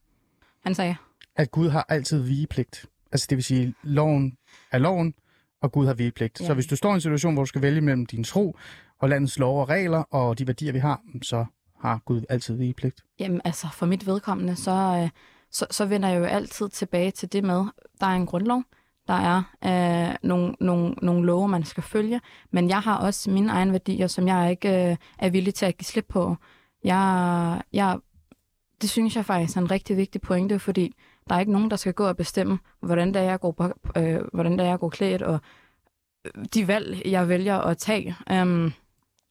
[SPEAKER 4] Han sagde,
[SPEAKER 3] at Gud har altid vigepligt? Altså det vil sige, loven er loven, og Gud har vigepligt. Ja. Så hvis du står i en situation, hvor du skal vælge mellem din tro og landets lov og regler og de værdier, vi har, så har Gud altid vigepligt.
[SPEAKER 4] Jamen altså, for mit vedkommende, så, øh, så, så vender jeg jo altid tilbage til det med, der er en grundlov, der er øh, nogle, nogle, nogle love, man skal følge, men jeg har også mine egne værdier, som jeg ikke øh, er villig til at give slip på. Jeg, jeg, det synes jeg faktisk er en rigtig vigtig pointe, fordi der er ikke nogen, der skal gå og bestemme, hvordan det er, jeg går, på, øh, hvordan det er, jeg går klædt, og øh, de valg, jeg vælger at tage. Um,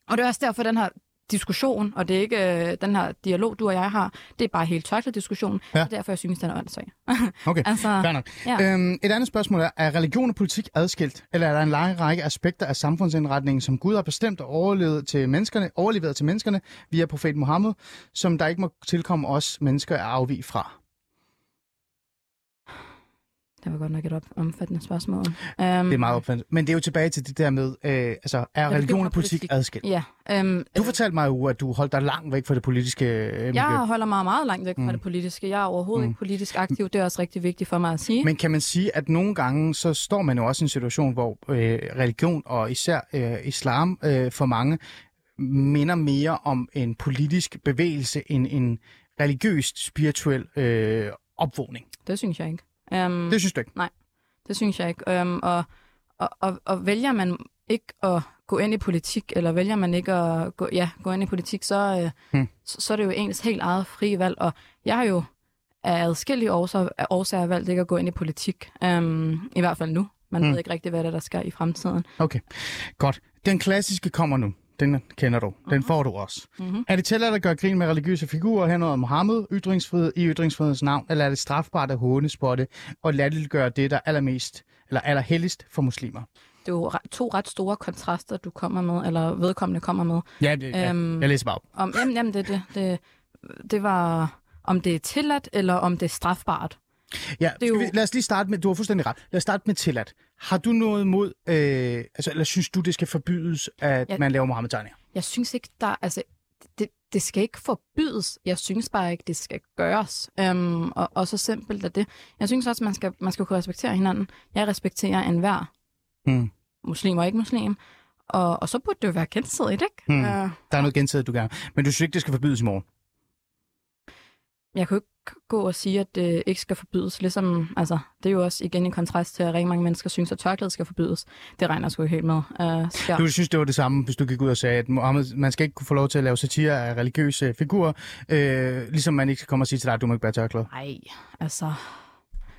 [SPEAKER 4] og det er også derfor, den her diskussion, og det er ikke øh, den her dialog, du og jeg har, det er bare helt tørklet diskussion.
[SPEAKER 3] Ja.
[SPEAKER 4] Er derfor, jeg synes, den er åndssvag.
[SPEAKER 3] Okay,
[SPEAKER 4] altså,
[SPEAKER 3] fair nok.
[SPEAKER 4] ja.
[SPEAKER 3] Øhm, et andet spørgsmål er, er religion og politik adskilt, eller er der en lang række aspekter af samfundsindretningen, som Gud har bestemt og overlevet til menneskerne, overleveret til menneskerne via profet Mohammed, som der ikke må tilkomme os mennesker at afvige fra?
[SPEAKER 4] Det var godt nok et op- omfattende spørgsmål. Um,
[SPEAKER 3] Det er meget opfandt. Men det er jo tilbage til det der med, øh, altså, er religion og politik adskilt?
[SPEAKER 4] Ja. Um,
[SPEAKER 3] Du fortalte mig jo, at du holdt dig langt væk fra det politiske øh, miljø.
[SPEAKER 4] jeg holder mig meget langt væk fra
[SPEAKER 3] Mm.
[SPEAKER 4] det politiske. Jeg er overhovedet
[SPEAKER 3] Mm.
[SPEAKER 4] ikke politisk aktiv. Det er også rigtig vigtigt for mig at sige.
[SPEAKER 3] Men kan man sige, at nogle gange, så står man jo også i en situation, hvor øh, religion og især øh, islam øh, for mange minder mere om en politisk bevægelse end en religiøst spirituel øh, opvågning.
[SPEAKER 4] Det synes jeg ikke. Um,
[SPEAKER 3] Det synes du ikke?
[SPEAKER 4] Det synes jeg ikke. Um, og, og, og, og vælger man ikke at gå ind i politik, eller vælger man ikke at gå, ja, gå ind i politik, så, øh,
[SPEAKER 3] Hmm.
[SPEAKER 4] så, så er det jo ens helt eget frie valg. Og jeg har jo af adskillige årsager, af årsager valgt ikke at gå ind i politik. Um, I hvert fald nu. Man
[SPEAKER 3] Hmm.
[SPEAKER 4] ved ikke rigtig, hvad det er, der skal i fremtiden.
[SPEAKER 3] Okay, godt. Den klassiske kommer nu. Den kender du. Den får du også.
[SPEAKER 4] Mhm.
[SPEAKER 3] Er det tilladt at gøre grin med religiøse figurer hen over Mohammed ytringsfrihed, i ytringsfrihedens navn, eller er det strafbart at hånespotte og latterliggøre det, der er allermest eller allerhelligst for muslimer?
[SPEAKER 4] Det er jo to ret store kontraster, du kommer med, eller vedkommende kommer med.
[SPEAKER 3] Ja, det, ja
[SPEAKER 4] Øhm,
[SPEAKER 3] jeg læser bare op.
[SPEAKER 4] Om, jamen, jamen det, det, det, det var, om det er tilladt, eller om det er strafbart.
[SPEAKER 3] Ja,
[SPEAKER 4] det er jo-
[SPEAKER 3] lad os lige starte med, du har fuldstændig ret. Lad os starte med tilladt. Har du noget imod, øh, altså, eller synes du, det skal forbydes, at
[SPEAKER 4] Ja.
[SPEAKER 3] man laver Mohammed-tegninger?
[SPEAKER 4] Jeg synes ikke, der... Altså, det, det skal ikke forbydes. Jeg synes bare ikke, det skal gøres. Um, og, og så simpelt er det. Jeg synes også, man skal, man skal kunne respektere hinanden. Jeg respekterer enhver
[SPEAKER 3] Hmm.
[SPEAKER 4] muslim og ikke muslim. Og, og så burde det jo være gensidigt, ikke?
[SPEAKER 3] Hmm.
[SPEAKER 4] Uh,
[SPEAKER 3] Der er noget gensidigt, du gerne. Men du synes ikke, det skal forbydes i morgen?
[SPEAKER 4] jeg jo ikke gå og sige, at det ikke skal forbydes. Ligesom, altså, det er jo også igen i kontrast til, at rigtig mange mennesker synes, at tørklædet skal forbydes. Det regner sgu ikke helt med. Uh.
[SPEAKER 3] Du synes, det var det samme, hvis du gik ud og sagde, at Mohammed, man skal ikke kunne få lov til at lave satire af religiøse figurer, øh, ligesom man ikke skal komme og sige til dig, at du må ikke bære tørklæde.
[SPEAKER 4] Nej, altså...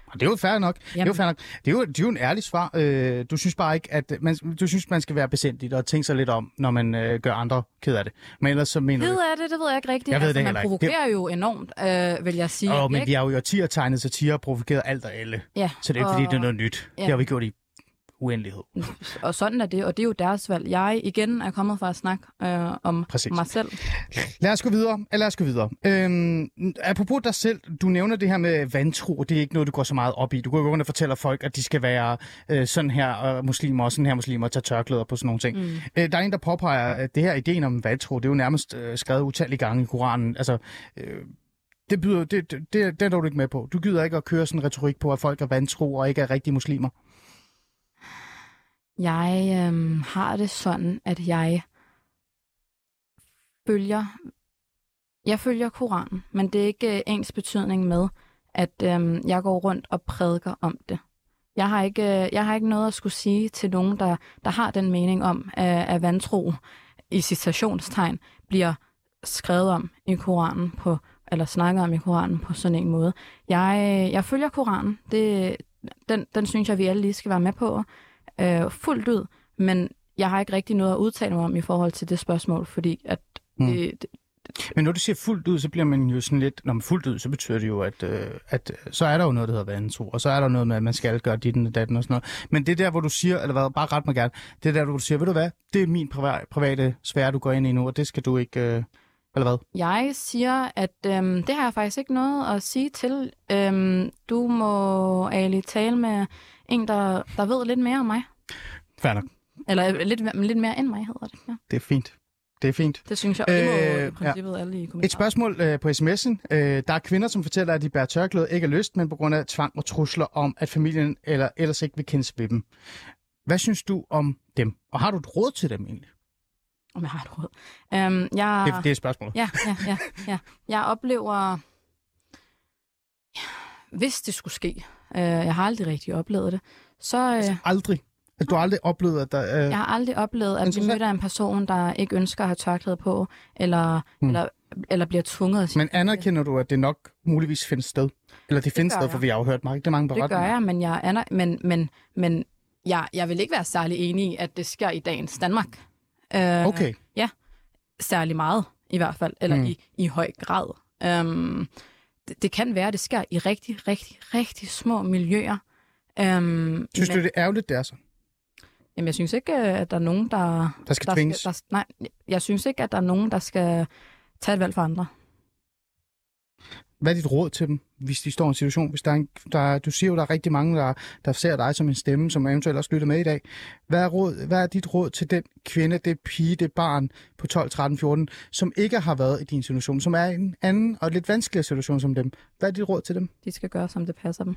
[SPEAKER 3] Og det er jo fair nok. Det er jo,
[SPEAKER 4] Jamen.
[SPEAKER 3] fair nok. Det, er jo, det er jo en ærlig svar. Øh, du synes bare ikke, at man, du synes, man skal være besindigt og tænke sig lidt om, når man øh, gør andre ked af det. Men ellers så mener
[SPEAKER 4] Ked af det, det ved jeg ikke rigtigt.
[SPEAKER 3] Jeg ved
[SPEAKER 4] altså,
[SPEAKER 3] det
[SPEAKER 4] man
[SPEAKER 3] ikke.
[SPEAKER 4] provokerer jo enormt, øh, vil jeg sige.
[SPEAKER 3] Åh, men
[SPEAKER 4] ikke?
[SPEAKER 3] vi har jo i årtier tegnet satire og provokeret alt og alle.
[SPEAKER 4] Ja,
[SPEAKER 3] Så det er ikke, fordi
[SPEAKER 4] og,
[SPEAKER 3] det er noget nyt.
[SPEAKER 4] Ja.
[SPEAKER 3] Det har vi gjort i uendelighed.
[SPEAKER 4] og sådan er det, og det er jo deres valg. Jeg igen er kommet for at snakke øh, om
[SPEAKER 3] Præcis.
[SPEAKER 4] mig selv.
[SPEAKER 3] Lad os gå videre. Lad os gå videre. Øhm, apropos dig selv, du nævner det her med vantro. Det er ikke noget, du går så meget op i. Du går jo rundt og fortæller folk, at de skal være øh, sådan her og muslimer og sådan her muslimer og tage tørklæder på sådan nogle ting. Mm. Øh, der er en, der påpeger, at det her ideen om vantro, det er jo nærmest øh, skrevet utallige gange i Koranen. Altså, øh, det, byder, det, det, det, det er du ikke med på. Du gider ikke at køre sådan en retorik på, at folk er vantro og ikke er rigtige muslimer.
[SPEAKER 4] Jeg øhm, har det sådan, at jeg følger, jeg følger Koranen, men det er ikke øh, ens betydning med, at øhm, jeg går rundt og prædiker om det. Jeg har ikke, øh, jeg har ikke noget at skulle sige til nogen, der, der har den mening om, at, at vantro i citationstegn bliver skrevet om i Koranen på eller snakker om i Koranen på sådan en måde. Jeg, øh, jeg følger Koranen. Det, den, den synes jeg, vi alle lige skal være med på øh, fuldt ud, men jeg har ikke rigtig noget at udtale mig om i forhold til det spørgsmål, fordi at
[SPEAKER 3] Mm.
[SPEAKER 4] det, det,
[SPEAKER 3] Men når du siger fuldt ud, så bliver man jo sådan lidt... Når man fuldt ud, så betyder det jo, at, øh, at øh, så er der jo noget, der hedder vantro, og så er der noget med, at man skal gøre dit og datten og sådan noget. Men det er der, hvor du siger, eller hvad, bare ret mig gerne, det er der, hvor du siger, ved du hvad, det er min private, private sfære, du går ind i nu, og det skal du ikke... Øh, Eller hvad?
[SPEAKER 4] Jeg siger, at øhm, det har jeg faktisk ikke noget at sige til. Øhm, du må, Ali, tale med en, der, der ved lidt mere om mig.
[SPEAKER 3] Fair nok.
[SPEAKER 4] Eller øh, lidt, lidt mere end mig, hedder det. Ja.
[SPEAKER 3] Det er fint. Det er fint.
[SPEAKER 4] Det synes jeg, og det må
[SPEAKER 3] Øh,
[SPEAKER 4] i princippet ja. alle i kommentarer.
[SPEAKER 3] Et spørgsmål øh, på sms'en. Øh, der er kvinder, som fortæller, at de bærer tørklæde ikke af lyst, men på grund af tvang og trusler om, at familien eller ellers ikke vil kendes ved dem. Hvad synes du om dem? Og har du et råd til dem egentlig?
[SPEAKER 4] Om jeg har et råd. Øhm, jeg...
[SPEAKER 3] Det, det er spørgsmålet.
[SPEAKER 4] Ja, ja, ja, ja. Jeg oplever... Hvis det skulle ske, øh, jeg har aldrig rigtig oplevet det, så... Øh,
[SPEAKER 3] Aldrig. At du har aldrig oplevet, at der... Øh...
[SPEAKER 4] Jeg har aldrig oplevet, at vi møder en person, der ikke ønsker at have tørklæde på, eller,
[SPEAKER 3] Hmm.
[SPEAKER 4] hmm. eller, eller bliver tvunget
[SPEAKER 3] Men anerkender du, at det nok muligvis findes sted? Eller det findes
[SPEAKER 4] gør
[SPEAKER 3] sted, for
[SPEAKER 4] jeg.
[SPEAKER 3] vi har jo hørt mange, det er mange
[SPEAKER 4] Det
[SPEAKER 3] beretninger.
[SPEAKER 4] gør jeg, men jeg, aner, men, men, men jeg, jeg vil ikke være særlig enig i, at det sker i dagens Danmark. Øh,
[SPEAKER 3] Okay.
[SPEAKER 4] Særlig meget, i hvert fald, eller
[SPEAKER 3] Mm.
[SPEAKER 4] mm. i, i høj grad. Øhm, det, det kan være, at det sker i rigtig, rigtig, rigtig små miljøer. Øhm,
[SPEAKER 3] Synes
[SPEAKER 4] men,
[SPEAKER 3] du, det er ærgerligt, det er så?
[SPEAKER 4] Jamen, jeg synes ikke, øh, at der er nogen, der...
[SPEAKER 3] Der skal
[SPEAKER 4] der
[SPEAKER 3] tvinges?
[SPEAKER 4] Skal, der, nej, jeg synes ikke, at der er nogen, der skal tage et valg for andre.
[SPEAKER 3] Hvad er dit råd til dem, hvis de står i en situation? Hvis der er en, der, er- du siger jo, der er rigtig mange, der, der ser dig som en stemme, som eventuelt også lytter med i dag. Hvad er, råd, hvad er dit råd til den kvinde, det pige, det barn på 12, 13, 14, som ikke har været i din situation, som er i en anden og lidt vanskeligere situation som dem? Hvad er dit råd til dem?
[SPEAKER 4] De skal gøre, som det passer dem.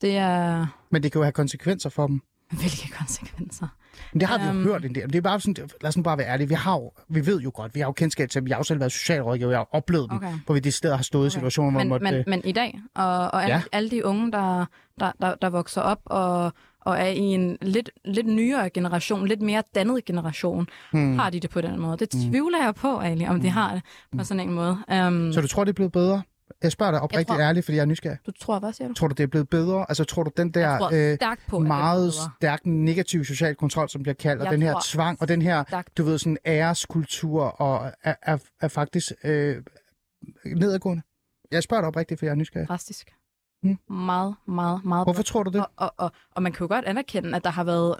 [SPEAKER 4] Det er...
[SPEAKER 3] Men det kan jo have konsekvenser for dem.
[SPEAKER 4] Hvilke konsekvenser?
[SPEAKER 3] Men det har vi jo
[SPEAKER 4] Øhm.
[SPEAKER 3] hørt en del. Det er bare sådan, lad os nu bare være ærlige. Vi, har jo, vi ved jo godt, vi har jo kendskab til dem. Jeg har jo selv været socialrådgiver, jeg har oplevet dem,
[SPEAKER 4] Okay.
[SPEAKER 3] hvor vi de steder har stået i situationer, hvor
[SPEAKER 4] Men,
[SPEAKER 3] man måtte...
[SPEAKER 4] men,
[SPEAKER 3] øh,
[SPEAKER 4] men i dag, og, og alle,
[SPEAKER 3] Ja.
[SPEAKER 4] alle de unge, der, der, der, der vokser op og, og er i en lidt, lidt nyere generation, lidt mere dannet generation, hmm. har de det på den måde. Det tvivler jeg på, Ali, om de har det på sådan en måde. Um,
[SPEAKER 3] Så du tror, det er blevet bedre? Jeg spørger dig oprigtigt
[SPEAKER 4] tror-
[SPEAKER 3] ærligt, fordi jeg er nysgerrig.
[SPEAKER 4] du tror, hvad siger du?
[SPEAKER 3] Tror du, det er blevet bedre? Altså, tror du, den der
[SPEAKER 4] tror
[SPEAKER 3] øh,
[SPEAKER 4] stærkt på,
[SPEAKER 3] meget stærk negativ social kontrol, som bliver kaldt, og
[SPEAKER 4] Jeg
[SPEAKER 3] den her
[SPEAKER 4] tror
[SPEAKER 3] tvang, og den her,
[SPEAKER 4] stærkt-
[SPEAKER 3] du ved, sådan æreskultur, og er, er, er faktisk øh, nedadgående? Jeg spørger dig oprigtigt, for jeg er nysgerrig.
[SPEAKER 4] Drastisk.
[SPEAKER 3] Hmm.
[SPEAKER 4] Meget, meget, meget.
[SPEAKER 3] Hvorfor tror du det?
[SPEAKER 4] Og, og, og, og man kan jo godt anerkende, at der har været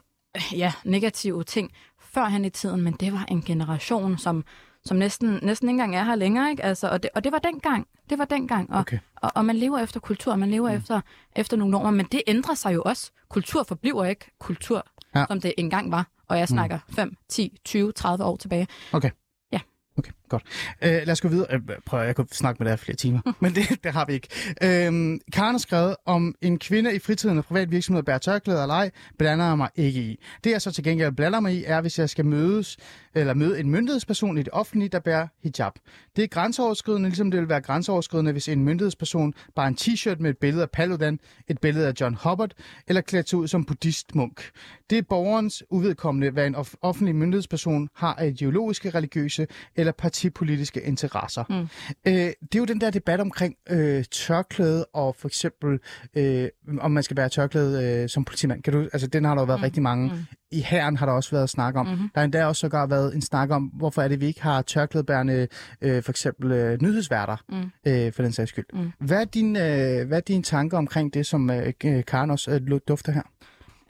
[SPEAKER 4] ja, negative ting førhen i tiden, men det var en generation, som, som næsten, næsten ikke engang er her længere. Ikke? Altså, og, det, og det var dengang. Det var dengang. Og,
[SPEAKER 3] Okay.
[SPEAKER 4] og, og man lever efter kultur, man lever mm. efter, efter nogle normer, men det ændrer sig jo også. Kultur forbliver ikke kultur,
[SPEAKER 3] Ja.
[SPEAKER 4] som det engang var. Og jeg snakker 5, 10, 20, 30 år tilbage.
[SPEAKER 3] Okay.
[SPEAKER 4] Ja.
[SPEAKER 3] Okay, godt. Øh, lad os gå videre. Øh, prøv, jeg kunne snakke med dig flere timer, men det, det har vi ikke. Øh, Karen har skrevet, om en kvinde i fritiden og privat virksomhed bærer tørklæder eller ej, blander jeg mig ikke i. Det jeg så til gengæld blander mig i, er, hvis jeg skal mødes eller møde en myndighedsperson i det offentlige, der bærer hijab. Det er grænseoverskridende, ligesom det vil være grænseoverskridende, hvis en myndighedsperson bare en t-shirt med et billede af Paludan, et billede af John Hubbard, eller klædt sig ud som buddhistmunk. Det er borgerens uvedkommende, hvad en off- offentlig myndighedsperson har af ideologiske, religiøse eller partipolitiske interesser. Mm. Øh, det er jo den der debat omkring øh, tørklæde og for eksempel, øh, om man skal bære tørklæde øh, som politimand. Kan du, altså, den har der jo været mm. rigtig mange. Mm. I herren har der også været snak om. Mm-hmm. Der har endda også sågar været en snak om, hvorfor er det, vi ikke har tørklædebærende øh, for eksempel øh, nyhedsværter, mm. øh, for den sags skyld. Mm. Hvad, er din, øh, hvad er dine tanker omkring det, som øh, Karen også øh, dufter her?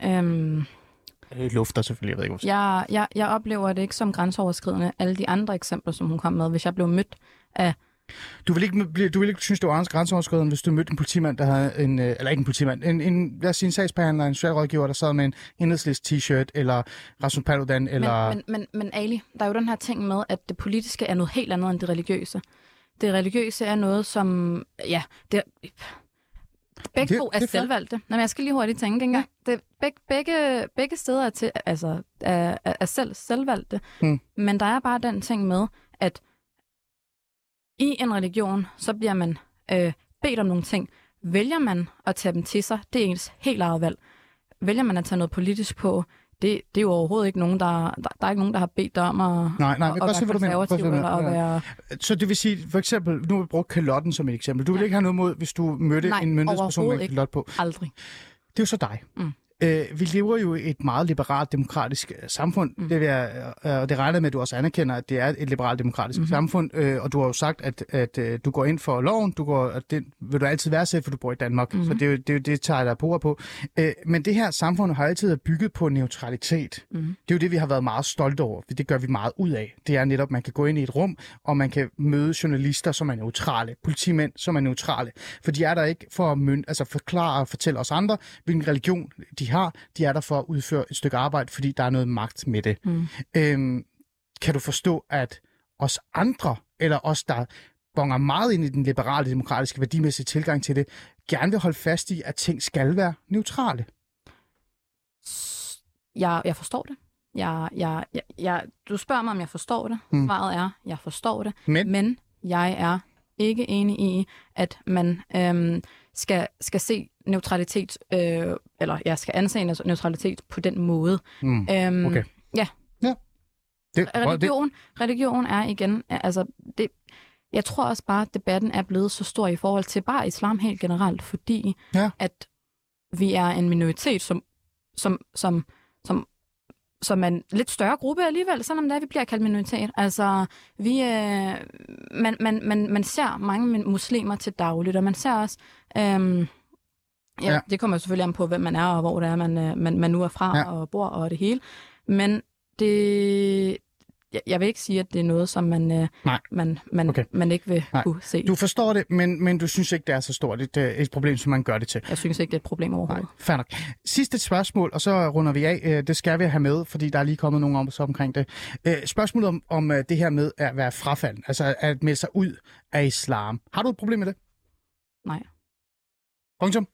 [SPEAKER 4] Øhm,
[SPEAKER 3] Øh, lufter selvfølgelig, jeg ved ikke, hvorfor.
[SPEAKER 4] jeg, jeg, jeg oplever det ikke som grænseoverskridende. Alle de andre eksempler, som hun kom med, hvis jeg blev mødt af
[SPEAKER 3] Du vil ikke, du vil ikke synes, det var grænseoverskridende, hvis du mødte en politimand, der havde en, øh, eller ikke en politimand, en, en lad os sige en sagsbehandler, en socialrådgiver, der sad med en enhedslist t-shirt, eller Rasmus Paludan, eller...
[SPEAKER 4] Men, men, men, men Ali, der er jo den her ting med, at det politiske er noget helt andet end det religiøse. Det religiøse er noget, som... Ja, det, begge
[SPEAKER 3] Det-
[SPEAKER 4] to er,
[SPEAKER 3] det
[SPEAKER 4] selvvalgte. Nå, men jeg skal lige hurtigt tænke engang. Det, begge, begge, begge steder er, til, altså, er, er selv, selvvalgte.
[SPEAKER 3] Hmm.
[SPEAKER 4] Men der er bare den ting med, at i en religion, så bliver man øh, bedt om nogle ting. Vælger man at tage dem til sig, det er ens helt eget valg. Vælger man at tage noget politisk på, det, det er jo overhovedet ikke nogen, der, der, der er ikke nogen, der har bedt dig om at,
[SPEAKER 3] Nej, nej,
[SPEAKER 4] at, at
[SPEAKER 3] se,
[SPEAKER 4] være
[SPEAKER 3] hvad du mener. Se,
[SPEAKER 4] eller at være...
[SPEAKER 3] Så det vil sige, for eksempel, nu har vi brugt kalotten som et eksempel. Du vil
[SPEAKER 4] Ja.
[SPEAKER 3] ikke have noget mod, hvis du mødte
[SPEAKER 4] Nej,
[SPEAKER 3] en myndighedsperson med en kalot på.
[SPEAKER 4] Aldrig.
[SPEAKER 3] Det er jo så dig.
[SPEAKER 4] Mm.
[SPEAKER 3] Øh, vi lever jo i et meget liberalt demokratisk øh, samfund. Mm. Det, vil jeg, øh, og det regner med, at du også anerkender, at det er et liberalt demokratisk mm-hmm. samfund. Øh, og du har jo sagt, at, at øh, du går ind for loven. Du går, at det vil du altid være selv, for du bor i Danmark. Mm-hmm. Så det, er jo- det, jo- det tager jeg dig på på. Øh, men det her samfund har altid været bygget på neutralitet. Mm. Det er jo det, vi har været meget stolte over. Det gør vi meget ud af. Det er netop, at man kan gå ind i et rum, og man kan møde journalister, som er neutrale. Politimænd, som er neutrale. For de er der ikke for at møn, altså forklare og fortælle os andre, hvilken religion de har. De er der for at udføre et stykke arbejde, fordi der er noget magt med det. Mm. Øhm, kan du forstå, at os andre, eller os, der bonger meget ind i den liberale, demokratiske, værdimæssige tilgang til det, gerne vil holde fast i, at ting skal være neutrale?
[SPEAKER 4] Jeg, jeg forstår det. Jeg, jeg, jeg, jeg, du spørger mig, om jeg forstår det.
[SPEAKER 3] Mm.
[SPEAKER 4] Svaret er, jeg forstår det.
[SPEAKER 3] Men,
[SPEAKER 4] Men jeg er ikke enig i, at man øhm, skal, skal se neutralitet, øh, eller jeg skal anse neutralitet på den måde.
[SPEAKER 3] mm,
[SPEAKER 4] Øhm,
[SPEAKER 3] Okay.
[SPEAKER 4] Ja,
[SPEAKER 3] det, det,
[SPEAKER 4] religion, religion er igen, altså det, jeg tror også bare, at debatten er blevet så stor i forhold til bare islam helt generelt, fordi
[SPEAKER 3] Ja.
[SPEAKER 4] at vi er en minoritet, som, som, som, som, som en lidt større gruppe alligevel, selvom det er, vi bliver kaldt minoritet. Altså, vi, øh, man, man, man, man ser mange muslimer til dagligt, og man ser også... Øhm, ja,
[SPEAKER 3] Ja.
[SPEAKER 4] det kommer selvfølgelig an på, hvem man er, og hvor det er, man, øh, man, man nu er fra
[SPEAKER 3] ja.
[SPEAKER 4] og bor og det hele. Men det... Jeg, jeg vil ikke sige, at det er noget, som man, øh, man, man,
[SPEAKER 3] Okay.
[SPEAKER 4] man ikke vil
[SPEAKER 3] Nej.
[SPEAKER 4] kunne se.
[SPEAKER 3] Du forstår det, men, men du synes ikke, det er så stort et, øh, et problem, som man gør det til.
[SPEAKER 4] Jeg synes ikke, det er et problem overhovedet.
[SPEAKER 3] Nej, fair nok. Sidste spørgsmål, og så runder vi af. Øh, Det skal vi have med, fordi der er lige kommet nogen om os omkring det. Øh, Spørgsmålet om, om det her med at være frafalden, altså at melde sig ud af islam. Har du et problem med det?
[SPEAKER 4] Nej.
[SPEAKER 3] Punktum.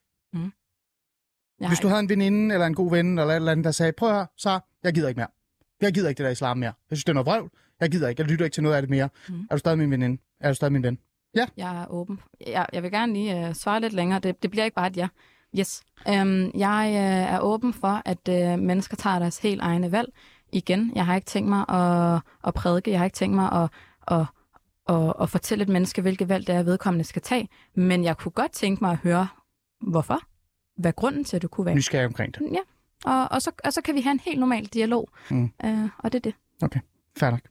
[SPEAKER 4] Jeg
[SPEAKER 3] Hvis du havde en veninde eller en god ven eller et eller andet, der sagde, prøv at høre, så jeg gider ikke mere. Jeg gider ikke det der islam mere. Jeg synes, det er noget vrøvl. Jeg gider ikke. Jeg lytter ikke til noget af det mere.
[SPEAKER 4] Mhm.
[SPEAKER 3] Er du stadig min veninde? Er du stadig min ven?
[SPEAKER 4] Jeg er åben. Jeg, jeg vil gerne lige uh, svare lidt længere. Det, det bliver ikke bare et ja. Yes. Um, jeg uh, er åben for, at uh, mennesker tager deres helt egne valg. Igen, jeg har ikke tænkt mig at, at prædike. Jeg har ikke tænkt mig at, at, at, at fortælle et menneske, hvilke valg det er, vedkommende skal tage. Men jeg kunne godt tænke mig at høre, hvorfor? Hvad grunden til, at det kunne være?
[SPEAKER 3] Nysgerrig omkring det.
[SPEAKER 4] Ja. Og, og, så, og så kan vi have en helt normal dialog.
[SPEAKER 3] Mm.
[SPEAKER 4] Uh, og det er det.
[SPEAKER 3] Fair nok.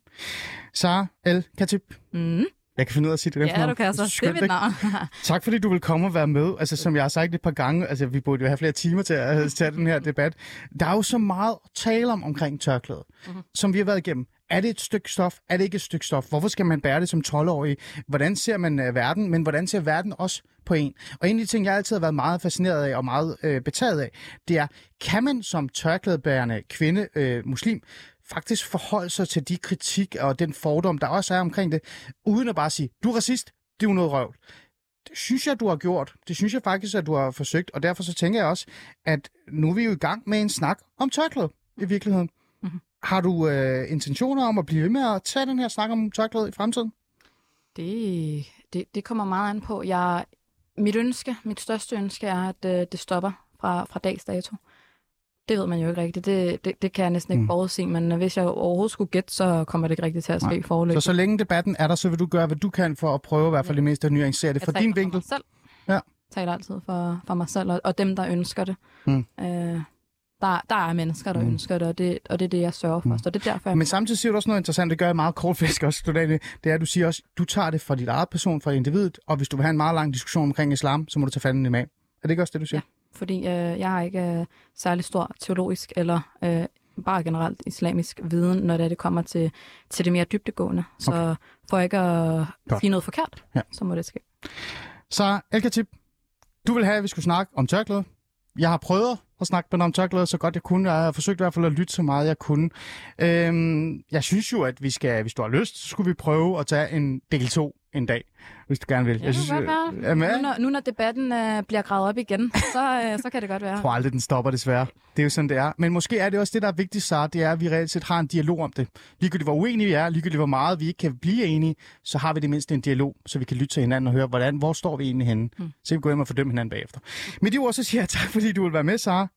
[SPEAKER 3] Sara El Katib.
[SPEAKER 4] Mm.
[SPEAKER 3] Jeg kan finde ud af at sige det.
[SPEAKER 4] Ja, du kan så. Det er
[SPEAKER 3] Skønt,
[SPEAKER 4] mit
[SPEAKER 3] ikke?
[SPEAKER 4] navn.
[SPEAKER 3] Tak fordi du vil komme og være med. Altså, som jeg har sagt et par gange, altså, vi burde jo have flere timer til at øh, tage den her debat. Der er jo så meget at tale om omkring tørklæde, mm-hmm. som vi har været igennem. Er det et stykke stof? Er det ikke et stykke stof? Hvorfor skal man bære det som 12-årig? Hvordan ser man uh, verden? Men hvordan ser verden også på en? Og en af de ting, jeg altid har været meget fascineret af og meget øh, betaget af, det er, kan man som tørklædebærende kvinde, øh, muslim, faktisk forholde sig til de kritik og den fordom, der også er omkring det, uden at bare sige, du er racist, det er jo noget røvl. Det synes jeg, du har gjort. Det synes jeg faktisk, at du har forsøgt. Og derfor så tænker jeg også, at nu er vi jo i gang med en snak om tørklæde i virkeligheden. Har du øh, intentioner om at blive ved med at tage den her snak om tørklæde i fremtiden?
[SPEAKER 4] Det, det, det kommer meget an på. Jeg, mit ønske, mit største ønske er, at øh, det stopper fra, fra dags dato. Det ved man jo ikke rigtigt. Det, det, det kan jeg næsten ikke
[SPEAKER 3] Mm.
[SPEAKER 4] forudse, men øh, hvis jeg overhovedet skulle gætte, så kommer det ikke rigtigt til at ske forløb.
[SPEAKER 3] Så så længe debatten er der, så vil du gøre, hvad du kan for at prøve i hvert fald det meste at nuancere det fra din vinkel.
[SPEAKER 4] Selv.
[SPEAKER 3] Ja.
[SPEAKER 4] Jeg taler altid for, for mig selv, og, og dem, der ønsker det.
[SPEAKER 3] Mm.
[SPEAKER 4] Øh, der, der er mennesker, der
[SPEAKER 3] Mm.
[SPEAKER 4] ønsker det og, det, og det er det, jeg sørger for.
[SPEAKER 3] Mm.
[SPEAKER 4] Så det er derfor, jeg...
[SPEAKER 3] Men samtidig siger du også noget interessant, det gør jeg meget kortfisk også, Studane. det er, at du siger også, du tager det fra dit eget person, fra individet, og hvis du vil have en meget lang diskussion omkring islam, så må du tage fanden i imam. Er det ikke også det, du siger?
[SPEAKER 4] fordi øh, jeg har ikke øh, særlig stor teologisk eller øh, bare generelt islamisk viden, når det, er, det kommer til, til det mere dybdegående. Så
[SPEAKER 3] Okay.
[SPEAKER 4] for ikke at
[SPEAKER 3] Godt.
[SPEAKER 4] sige noget forkert,
[SPEAKER 3] Ja.
[SPEAKER 4] så må det ske.
[SPEAKER 3] Så El du vil have, at vi skulle snakke om tørklæde. Jeg har prøvet at snakke med dig om tørklæder så godt jeg kunne. Jeg har forsøgt i hvert fald at lytte så meget jeg kunne. Øhm, jeg synes jo, at vi skal, hvis du har lyst, så skulle vi prøve at tage en del 2 en dag, hvis du gerne vil.
[SPEAKER 4] Ja,
[SPEAKER 3] jeg
[SPEAKER 4] det
[SPEAKER 3] synes,
[SPEAKER 4] kan godt være.
[SPEAKER 3] øh, Jamen,
[SPEAKER 4] Nu, når, nu når debatten øh, bliver gravet op igen, så, øh, så kan det godt være.
[SPEAKER 3] Jeg tror aldrig, den stopper desværre. Det er jo sådan, det er. Men måske er det også det, der er vigtigt, Sara, det er, at vi reelt set har en dialog om det. Ligegyldigt hvor uenige vi er, ligegyldigt hvor meget vi ikke kan blive enige, så har vi det mindste en dialog, så vi kan lytte til hinanden og høre, hvordan, hvor står vi egentlig henne.
[SPEAKER 4] Mm.
[SPEAKER 3] Så vi går hjem og fordømme hinanden bagefter. Med de ord, så siger jeg tak, fordi du vil være med, Sara.